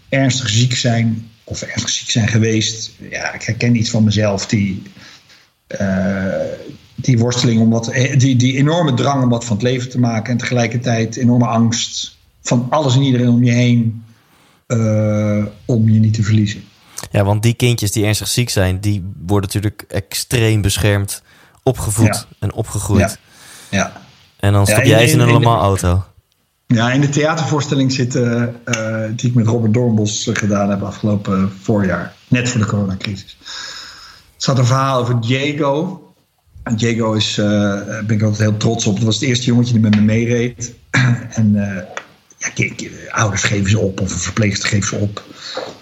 ernstig ziek zijn of ernstig ziek zijn geweest. Ja, ik herken iets van mezelf die, uh, die worsteling om wat, die, die enorme drang om wat van het leven te maken en tegelijkertijd enorme angst van alles en iedereen om je heen uh, om je niet te verliezen. Ja, want die kindjes die ernstig ziek zijn, die worden natuurlijk extreem beschermd opgevoed ja. en opgegroeid. Ja. ja. En dan stop jij ze in een Mans auto. Ja, in de theatervoorstelling zitten uh, die ik met Robert Doornbos gedaan heb afgelopen voorjaar. Net voor de coronacrisis. Er zat een verhaal over Diego. En Diego is, ben ik altijd heel trots op. Dat was het eerste jongetje die met me meereed. en uh, ja, ouders geven ze op of een verpleegster geeft ze op.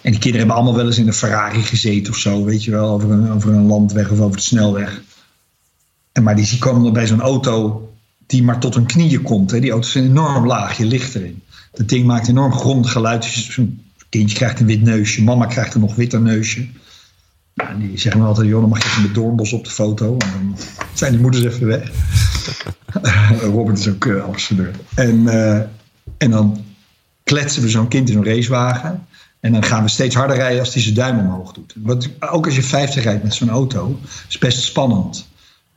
En die kinderen hebben allemaal wel eens in een Ferrari gezeten of zo. Weet je wel, over een, over een landweg of over de snelweg. En maar die komen dan bij zo'n auto die maar tot hun knieën komt. Hè. Die auto's zijn enorm laag, je ligt erin. Dat ding maakt enorm grondgeluid. Dus kindje krijgt een wit neusje, mama krijgt een nog witter neusje. Die zeggen me altijd, joh, dan mag je even met Doornbos op de foto. En dan zijn die moeders even weg. Robert is ook uh, ambassadeur. En, uh, en dan kletsen we zo'n kind in zo'n racewagen. En dan gaan we steeds harder rijden als hij zijn duim omhoog doet. Ook als je 50 rijdt met zo'n auto, is best spannend.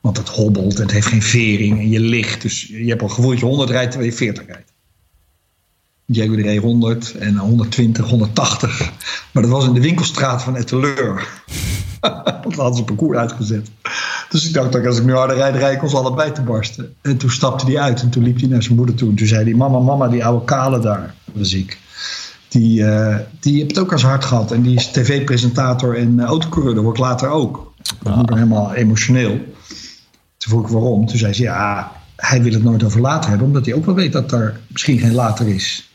Want het hobbelt, het heeft geen vering en je ligt. Dus je hebt al gevoel dat je 100 rijdt terwijl je 40 rijdt. Diego de 100 en 120, 180. Maar dat was in de winkelstraat van Etteleur. Want hadden ze een parcours uitgezet. Dus ik dacht, als ik nu harder rijd, rijd ik ons allebei te barsten. En toen stapte hij uit en toen liep hij naar zijn moeder toe. En toen zei hij, mama, mama, die oude kale daar, was ik. Die, uh, die heeft het ook als hard gehad. En die is tv-presentator en uh, autocoureur. Dat wordt later ook. Dat wordt helemaal emotioneel. Toen vroeg ik waarom. Toen zei ze ja, hij wil het nooit over later hebben, omdat hij ook wel weet dat er misschien geen later is.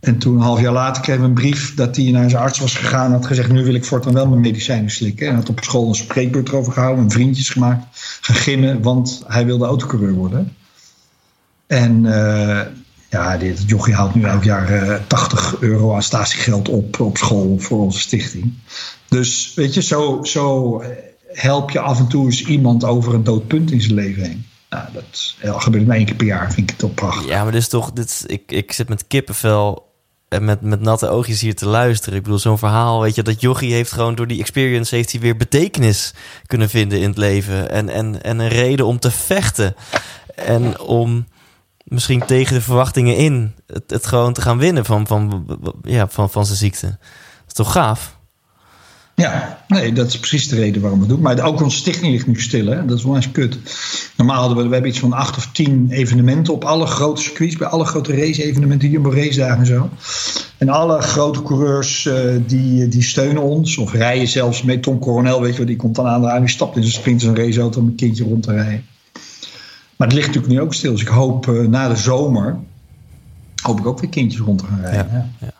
En toen een half jaar later kreeg we een brief dat hij naar zijn arts was gegaan en had gezegd: Nu wil ik voortaan wel mijn medicijnen slikken. En had op school een spreekbeurt erover gehouden, en vriendjes gemaakt, gaan gimmen, want hij wilde autocoureur worden. En uh, ja, dit jochie haalt nu elk jaar uh, 80 euro aan statiegeld op op school voor onze stichting. Dus weet je, zo, zo help je af en toe eens iemand over een dood punt in zijn leven heen. Nou, dat gebeurt maar één keer per jaar, vind ik het toch prachtig. Ja, maar dit is toch, dit, ik, ik zit met kippenvel en met, met natte oogjes hier te luisteren. Ik bedoel, zo'n verhaal, weet je, dat jochie heeft gewoon door die experience heeft hij weer betekenis kunnen vinden in het leven. En, en, en een reden om te vechten. En om misschien tegen de verwachtingen in het, het gewoon te gaan winnen van, van, ja, van, van zijn ziekte. Dat is toch gaaf? Ja, nee, dat is precies de reden waarom we het doen. Maar ook onze stichting ligt nu stil, hè? dat is wel eens kut. Normaal hadden we, we hebben iets van acht of tien evenementen op alle grote circuits, bij alle grote race-evenementen, Jumbo Race Dagen en zo. En alle grote coureurs uh, die, die steunen ons, of rijden zelfs mee. Tom Coronel, weet je wel, die komt dan aan de die stapt in zijn sprint een raceauto om een kindje rond te rijden. Maar het ligt natuurlijk nu ook stil, dus ik hoop uh, na de zomer, hoop ik ook weer kindjes rond te gaan rijden. Ja, ja.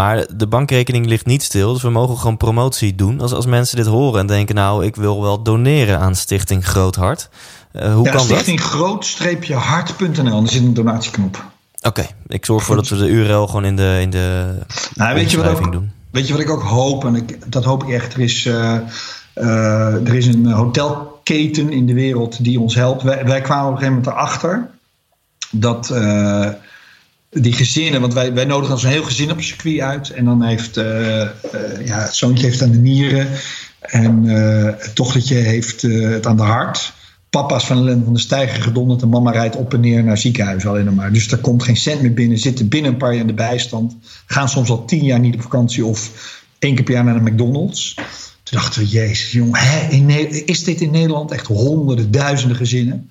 Maar de bankrekening ligt niet stil, dus we mogen gewoon promotie doen. Als, als mensen dit horen en denken, nou, ik wil wel doneren aan Stichting Groot Hart. Uh, hoe ja, kan Stichting dat? Groot-hart.nl, er zit een donatieknop. Oké, okay, ik zorg ervoor dat we de URL gewoon in de, in de nou, weet je wat ook, doen. Weet je wat ik ook hoop, en ik, dat hoop ik echt, er is, uh, uh, er is een hotelketen in de wereld die ons helpt. Wij, wij kwamen op een gegeven moment erachter dat die gezinnen, want wij, wij nodigen dan zo'n heel gezin op een circuit uit. En dan heeft uh, uh, ja, het zoontje heeft aan de nieren. En uh, het dochtertje heeft het aan de hart. Papa's van Ellen van de Steiger gedonderd. En mama rijdt op en neer naar ziekenhuis alleen maar. Dus er komt geen cent meer binnen. Zitten binnen een paar jaar in de bijstand. Gaan soms al tien jaar niet op vakantie. Of één keer per jaar naar de McDonald's. Toen dachten we, jezus jongen, hè, is dit in Nederland echt honderden, duizenden gezinnen?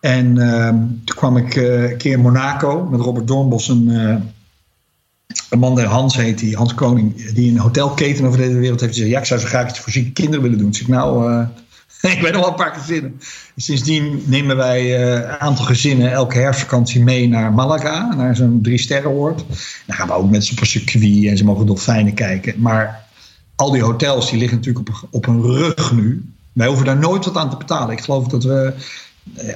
En uh, toen kwam ik uh, een keer in Monaco met Robert Doornbos, een, uh, een man, Hans heet die, Hans Koning, die een hotelketen over de hele wereld heeft gezegd: Ja, ik zou zo graag iets voor zieke kinderen willen doen. Dus ik nou, uh, ik ben wel een paar gezinnen. Sindsdien nemen wij een aantal gezinnen elke herfstvakantie mee naar Malaga, naar zo'n drie sterrenoord. Dan gaan we ook met ze op een circuit en ze mogen dolfijnen kijken. Maar al die hotels die liggen natuurlijk op, op een rug nu. Wij hoeven daar nooit wat aan te betalen. Ik geloof dat we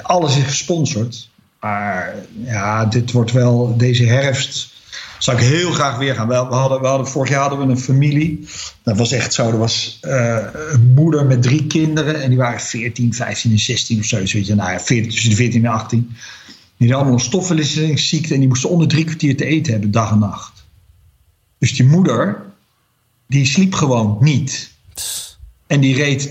alles is gesponsord. Maar ja, dit wordt wel deze herfst. Zou ik heel graag weer gaan. We, hadden, we hadden, vorig jaar hadden we een familie. Dat was echt zo. Er was uh, een moeder met drie kinderen. En die waren 14, 15 en 16 of zo. Weet je, nou ja, 14, tussen de 14 en 18. Die hadden allemaal een stofwisselingsziekte. En die moesten onder drie kwartier te eten hebben, dag en nacht. Dus die moeder, die sliep gewoon niet. En die reed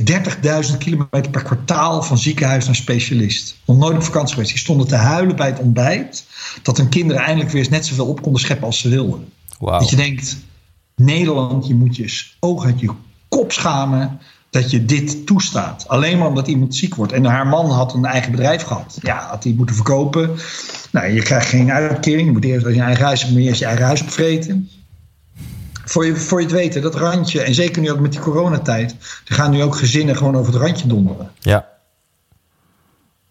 30.000 kilometer per kwartaal van ziekenhuis naar specialist. Nog nooit op vakantie geweest. Die stonden te huilen bij het ontbijt. Dat hun kinderen eindelijk weer eens net zoveel op konden scheppen als ze wilden. Wow. Dat je denkt, Nederland, je moet je oog uit je kop schamen dat je dit toestaat. Alleen maar omdat iemand ziek wordt. En haar man had een eigen bedrijf gehad. Ja, had hij moeten verkopen. Nou, je krijgt geen uitkering. Je moet eerst als je eigen huis moet je eerst je eigen huis opvreten voor je, voor je het weten, dat randje, en zeker nu ook met die coronatijd, er gaan nu ook gezinnen gewoon over het randje donderen. Ja.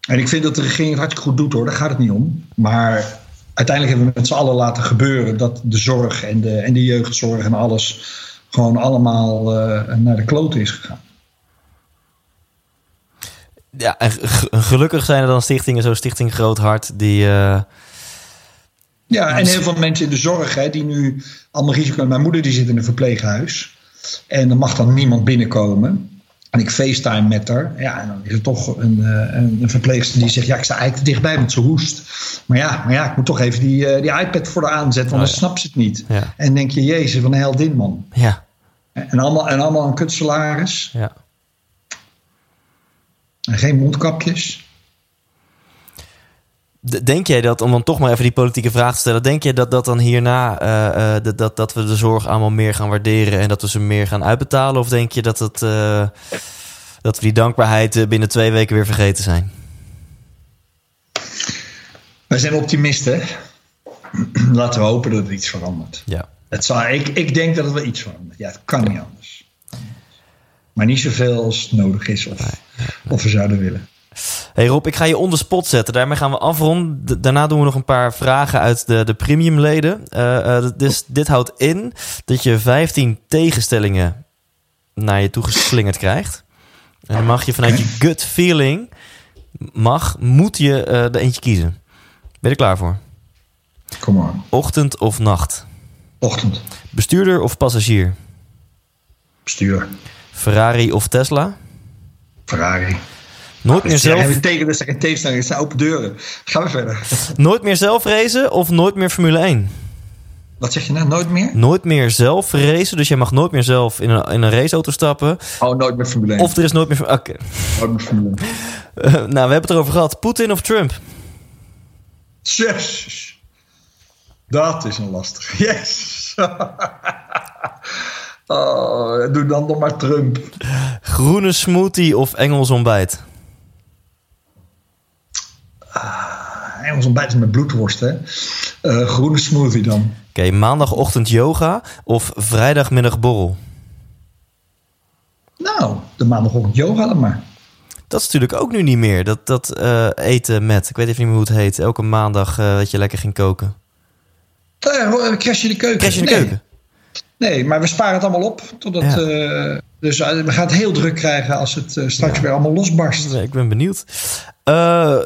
En ik vind dat de regering het hartstikke goed doet hoor, daar gaat het niet om. Maar uiteindelijk hebben we met z'n allen laten gebeuren dat de zorg en de, en de jeugdzorg en alles gewoon allemaal uh, naar de klote is gegaan. Ja, en gelukkig zijn er dan stichtingen, zo Stichting Groot Hart, die. Uh ja, en heel veel mensen in de zorg hè, die nu allemaal risico. Mijn moeder die zit in een verpleeghuis. En er mag dan niemand binnenkomen. En ik facetime met haar. Ja, en dan is er toch een, eh, een, een verpleegster die zegt: Ja, ik sta eigenlijk te dichtbij met ze hoest. Maar ja, maar ja, ik moet toch even die, uh, die iPad voor haar aanzetten, want oh, dan snapt ze het niet. Ja. En denk je: Jezus, van een heldin, man. Ja. En allemaal, en allemaal een kutsalaris. Ja. En geen mondkapjes. Denk jij dat, om dan toch maar even die politieke vraag te stellen, denk je dat dat dan hierna, uh, uh, dat, dat we de zorg allemaal meer gaan waarderen en dat we ze meer gaan uitbetalen? Of denk je dat, het, uh, dat we die dankbaarheid binnen twee weken weer vergeten zijn? Wij zijn optimisten. Laten we hopen dat er iets verandert. Ja. Het zal, ik, ik denk dat het wel iets verandert. Ja, het kan niet anders. Maar niet zoveel als nodig is of, of we zouden willen. Hey Rob, ik ga je onder spot zetten. Daarmee gaan we afronden. Daarna doen we nog een paar vragen uit de, de premiumleden. Uh, uh, dus dit houdt in dat je 15 tegenstellingen naar je toe geslingerd krijgt. En dan mag je vanuit je gut feeling, mag, moet je uh, er eentje kiezen. Ben je er klaar voor? Kom maar. Ochtend of nacht? Ochtend. Bestuurder of passagier? Bestuur. Ferrari of Tesla? Ferrari. Nooit meer Dus zelf, tegen, geen tegenstander, het zijn open deuren. Gaan we verder. nooit meer zelf racen of nooit meer Formule 1? Wat zeg je nou? Nooit meer? Nooit meer zelf racen, dus jij mag nooit meer zelf in een, in een raceauto stappen. Oh, nooit meer Formule 1. Of er is nooit meer... Oké. nooit meer Formule 1. Eh, nou, we hebben het erover gehad. Poetin of Trump? Yes. Dat is een lastig. Yes. oh, doe dan nog maar Trump. Groene smoothie of Engels ontbijt? Engels ontbijt met bloedworst, hè? Eh, groene smoothie dan. Oké, maandagochtend yoga of vrijdagmiddag borrel? Nou, de maandagochtend yoga dan maar. Dat is natuurlijk ook nu niet meer. Dat, dat eh, eten met, ik weet even niet meer hoe het heet. Elke maandag eh, dat je lekker ging koken. Uh, crash in de keuken. Crash in de nee. keuken? Nee, maar we sparen het allemaal op. Totdat, Ja. eh, dus eh, we gaan het heel druk krijgen als het eh, straks weer allemaal losbarst. Ik ben benieuwd.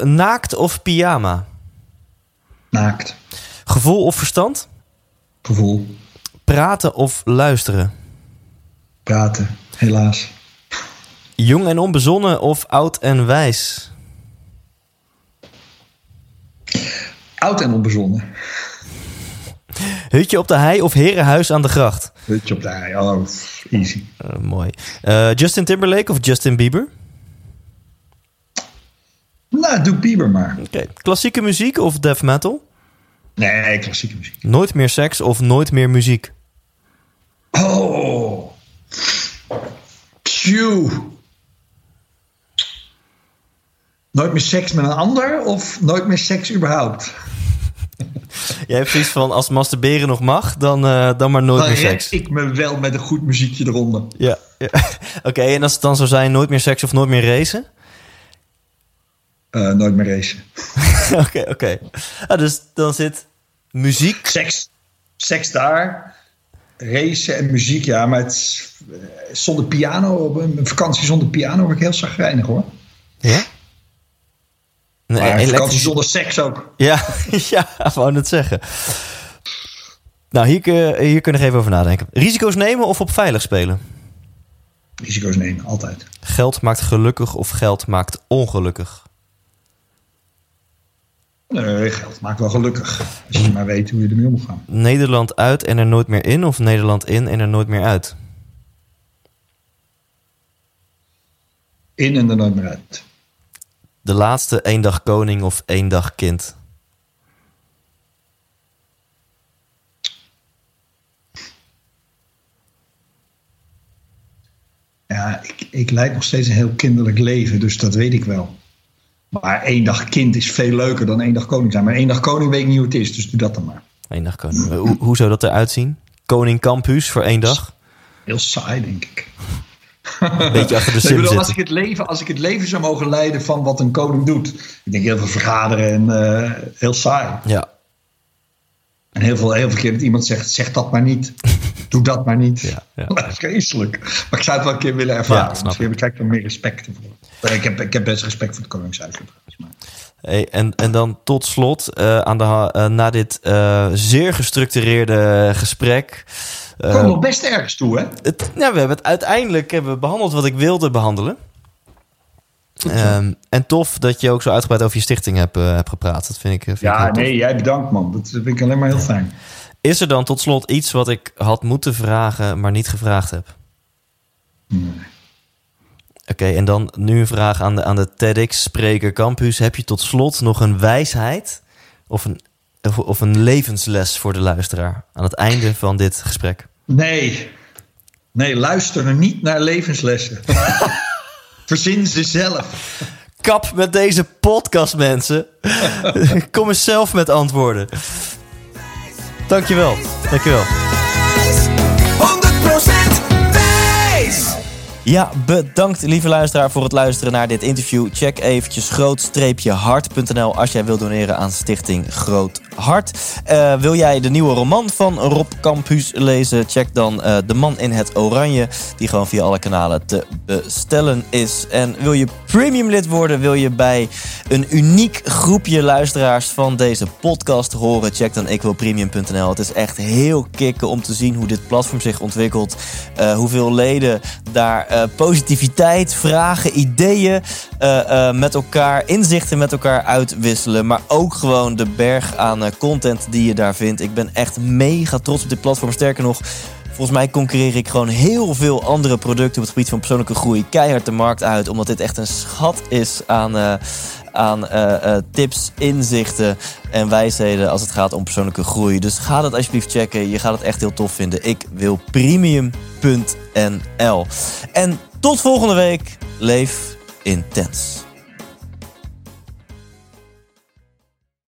Naakt of pyjama? Naakt. Gevoel of verstand? Gevoel. Praten of luisteren? Praten. Helaas. Jong en onbezonnen of oud en wijs? Oud en onbezonnen. Hutje op de hei of herenhuis aan de gracht? Hutje op de hei. Oh, easy. Eh, mooi. Eh, Justin Timberlake of Justin Bieber? Nou, doe Bieber maar. Oké. Klassieke muziek of death metal? Nee, klassieke muziek. Nooit meer seks of nooit meer muziek? Oh. Phew. Nooit meer seks met een ander of nooit meer seks überhaupt? Jij hebt zoiets van, als masturberen nog mag, dan, eh, dan maar nooit Dan meer seks. ik me wel met een goed muziekje eronder. Ja. ja. Oké, en als het dan zou zijn, nooit meer seks of nooit meer racen? Eh, nooit meer racen. Oké, oké. Ah, dus dan zit muziek... Seks, seks daar. Racen en muziek, ja. Maar het eh, zonder piano, op een vakantie zonder piano word ik heel zagrijnig hoor. Ja? Nee, Maar een vakantie zonder seks ook. Ja, ja, wou het zeggen. Nou, hier, kun- hier kun je nog even over nadenken. Risico's nemen of op veilig spelen? Risico's nemen, altijd. Geld maakt gelukkig of geld maakt ongelukkig? Nee, geld maakt wel gelukkig. Als je maar weet hoe je ermee omgaat. Nederland uit en er nooit meer in of Nederland in en er nooit meer uit? In en er nooit meer uit. De laatste één dag koning of één dag kind? Ja, ik, ik leid nog steeds een heel kinderlijk leven, dus dat weet ik wel. Maar één dag kind is veel leuker dan één dag koning zijn. Maar één dag koning weet ik niet hoe het is, dus doe dat dan maar. Eén dag koning. Hoe, hoe zou dat eruit zien? Koning Campus voor één dag? Heel saai, denk ik. Beetje achter de Ik bedoel, als, ik het leven, als ik het leven zou mogen leiden van wat een koning doet. Ik denk heel veel vergaderen en eh, heel saai. Ja, En heel veel, heel veel keer dat iemand zegt, zeg dat maar niet. Doe dat maar niet. Ja, ja. Dat is. Maar ik zou het wel een keer willen ervaren. Ja, Misschien heb ik er meer respect voor. Ik heb, ik heb best respect voor het Koningshuis. Maar. Hey, en, en dan tot slot, eh, aan de, eh, na dit eh, zeer gestructureerde gesprek. We komen nog best ergens toe, hè? het, ja, we hebben het uiteindelijk hebben we behandeld wat ik wilde behandelen. Ehm, en tof dat je ook zo uitgebreid over je stichting hebt, hebt gepraat. Dat vind ik, vind Ja, nee, jij bedankt, man. Dat vind ik alleen maar heel fijn. Is er dan tot slot iets wat ik had moeten vragen, maar niet gevraagd heb? Oké, en dan nu een vraag aan de, aan de TEDx-spreker Campus. Heb je tot slot nog een wijsheid of een, of, of een levensles voor de luisteraar aan het einde van dit gesprek? Nee. Nee, luister er niet naar levenslessen. Verzin ze zelf. Kap met deze podcast, mensen. Kom eens zelf met antwoorden. Dankjewel. Dankjewel. Ja, bedankt lieve luisteraar voor het luisteren naar dit interview. Check eventjes groot-hart.nl als jij wilt doneren aan Stichting Groot Hart. Eh, wil jij de nieuwe roman van Rob Campus lezen? Check dan eh, De Man in het Oranje, die gewoon via alle kanalen te bestellen is. En wil je premium lid worden? Wil je bij een uniek groepje luisteraars van deze podcast horen? Check dan ikwilpremium.nl. Het is echt heel kicken om te zien hoe dit platform zich ontwikkelt. eh, hoeveel leden daar positiviteit, vragen, ideeën met elkaar, inzichten met elkaar uitwisselen. Maar ook gewoon de berg aan eh, content die je daar vindt. Ik ben echt mega trots op dit platform. Sterker nog, Volgens mij concurreer ik gewoon heel veel andere producten op het gebied van persoonlijke groei keihard de markt uit. Omdat dit echt een schat is aan, uh, aan uh, tips, inzichten en wijsheden als het gaat om persoonlijke groei. Dus ga dat alsjeblieft checken. Je gaat het echt heel tof vinden. Ik wil premium.nl. En tot volgende week. Leef intens.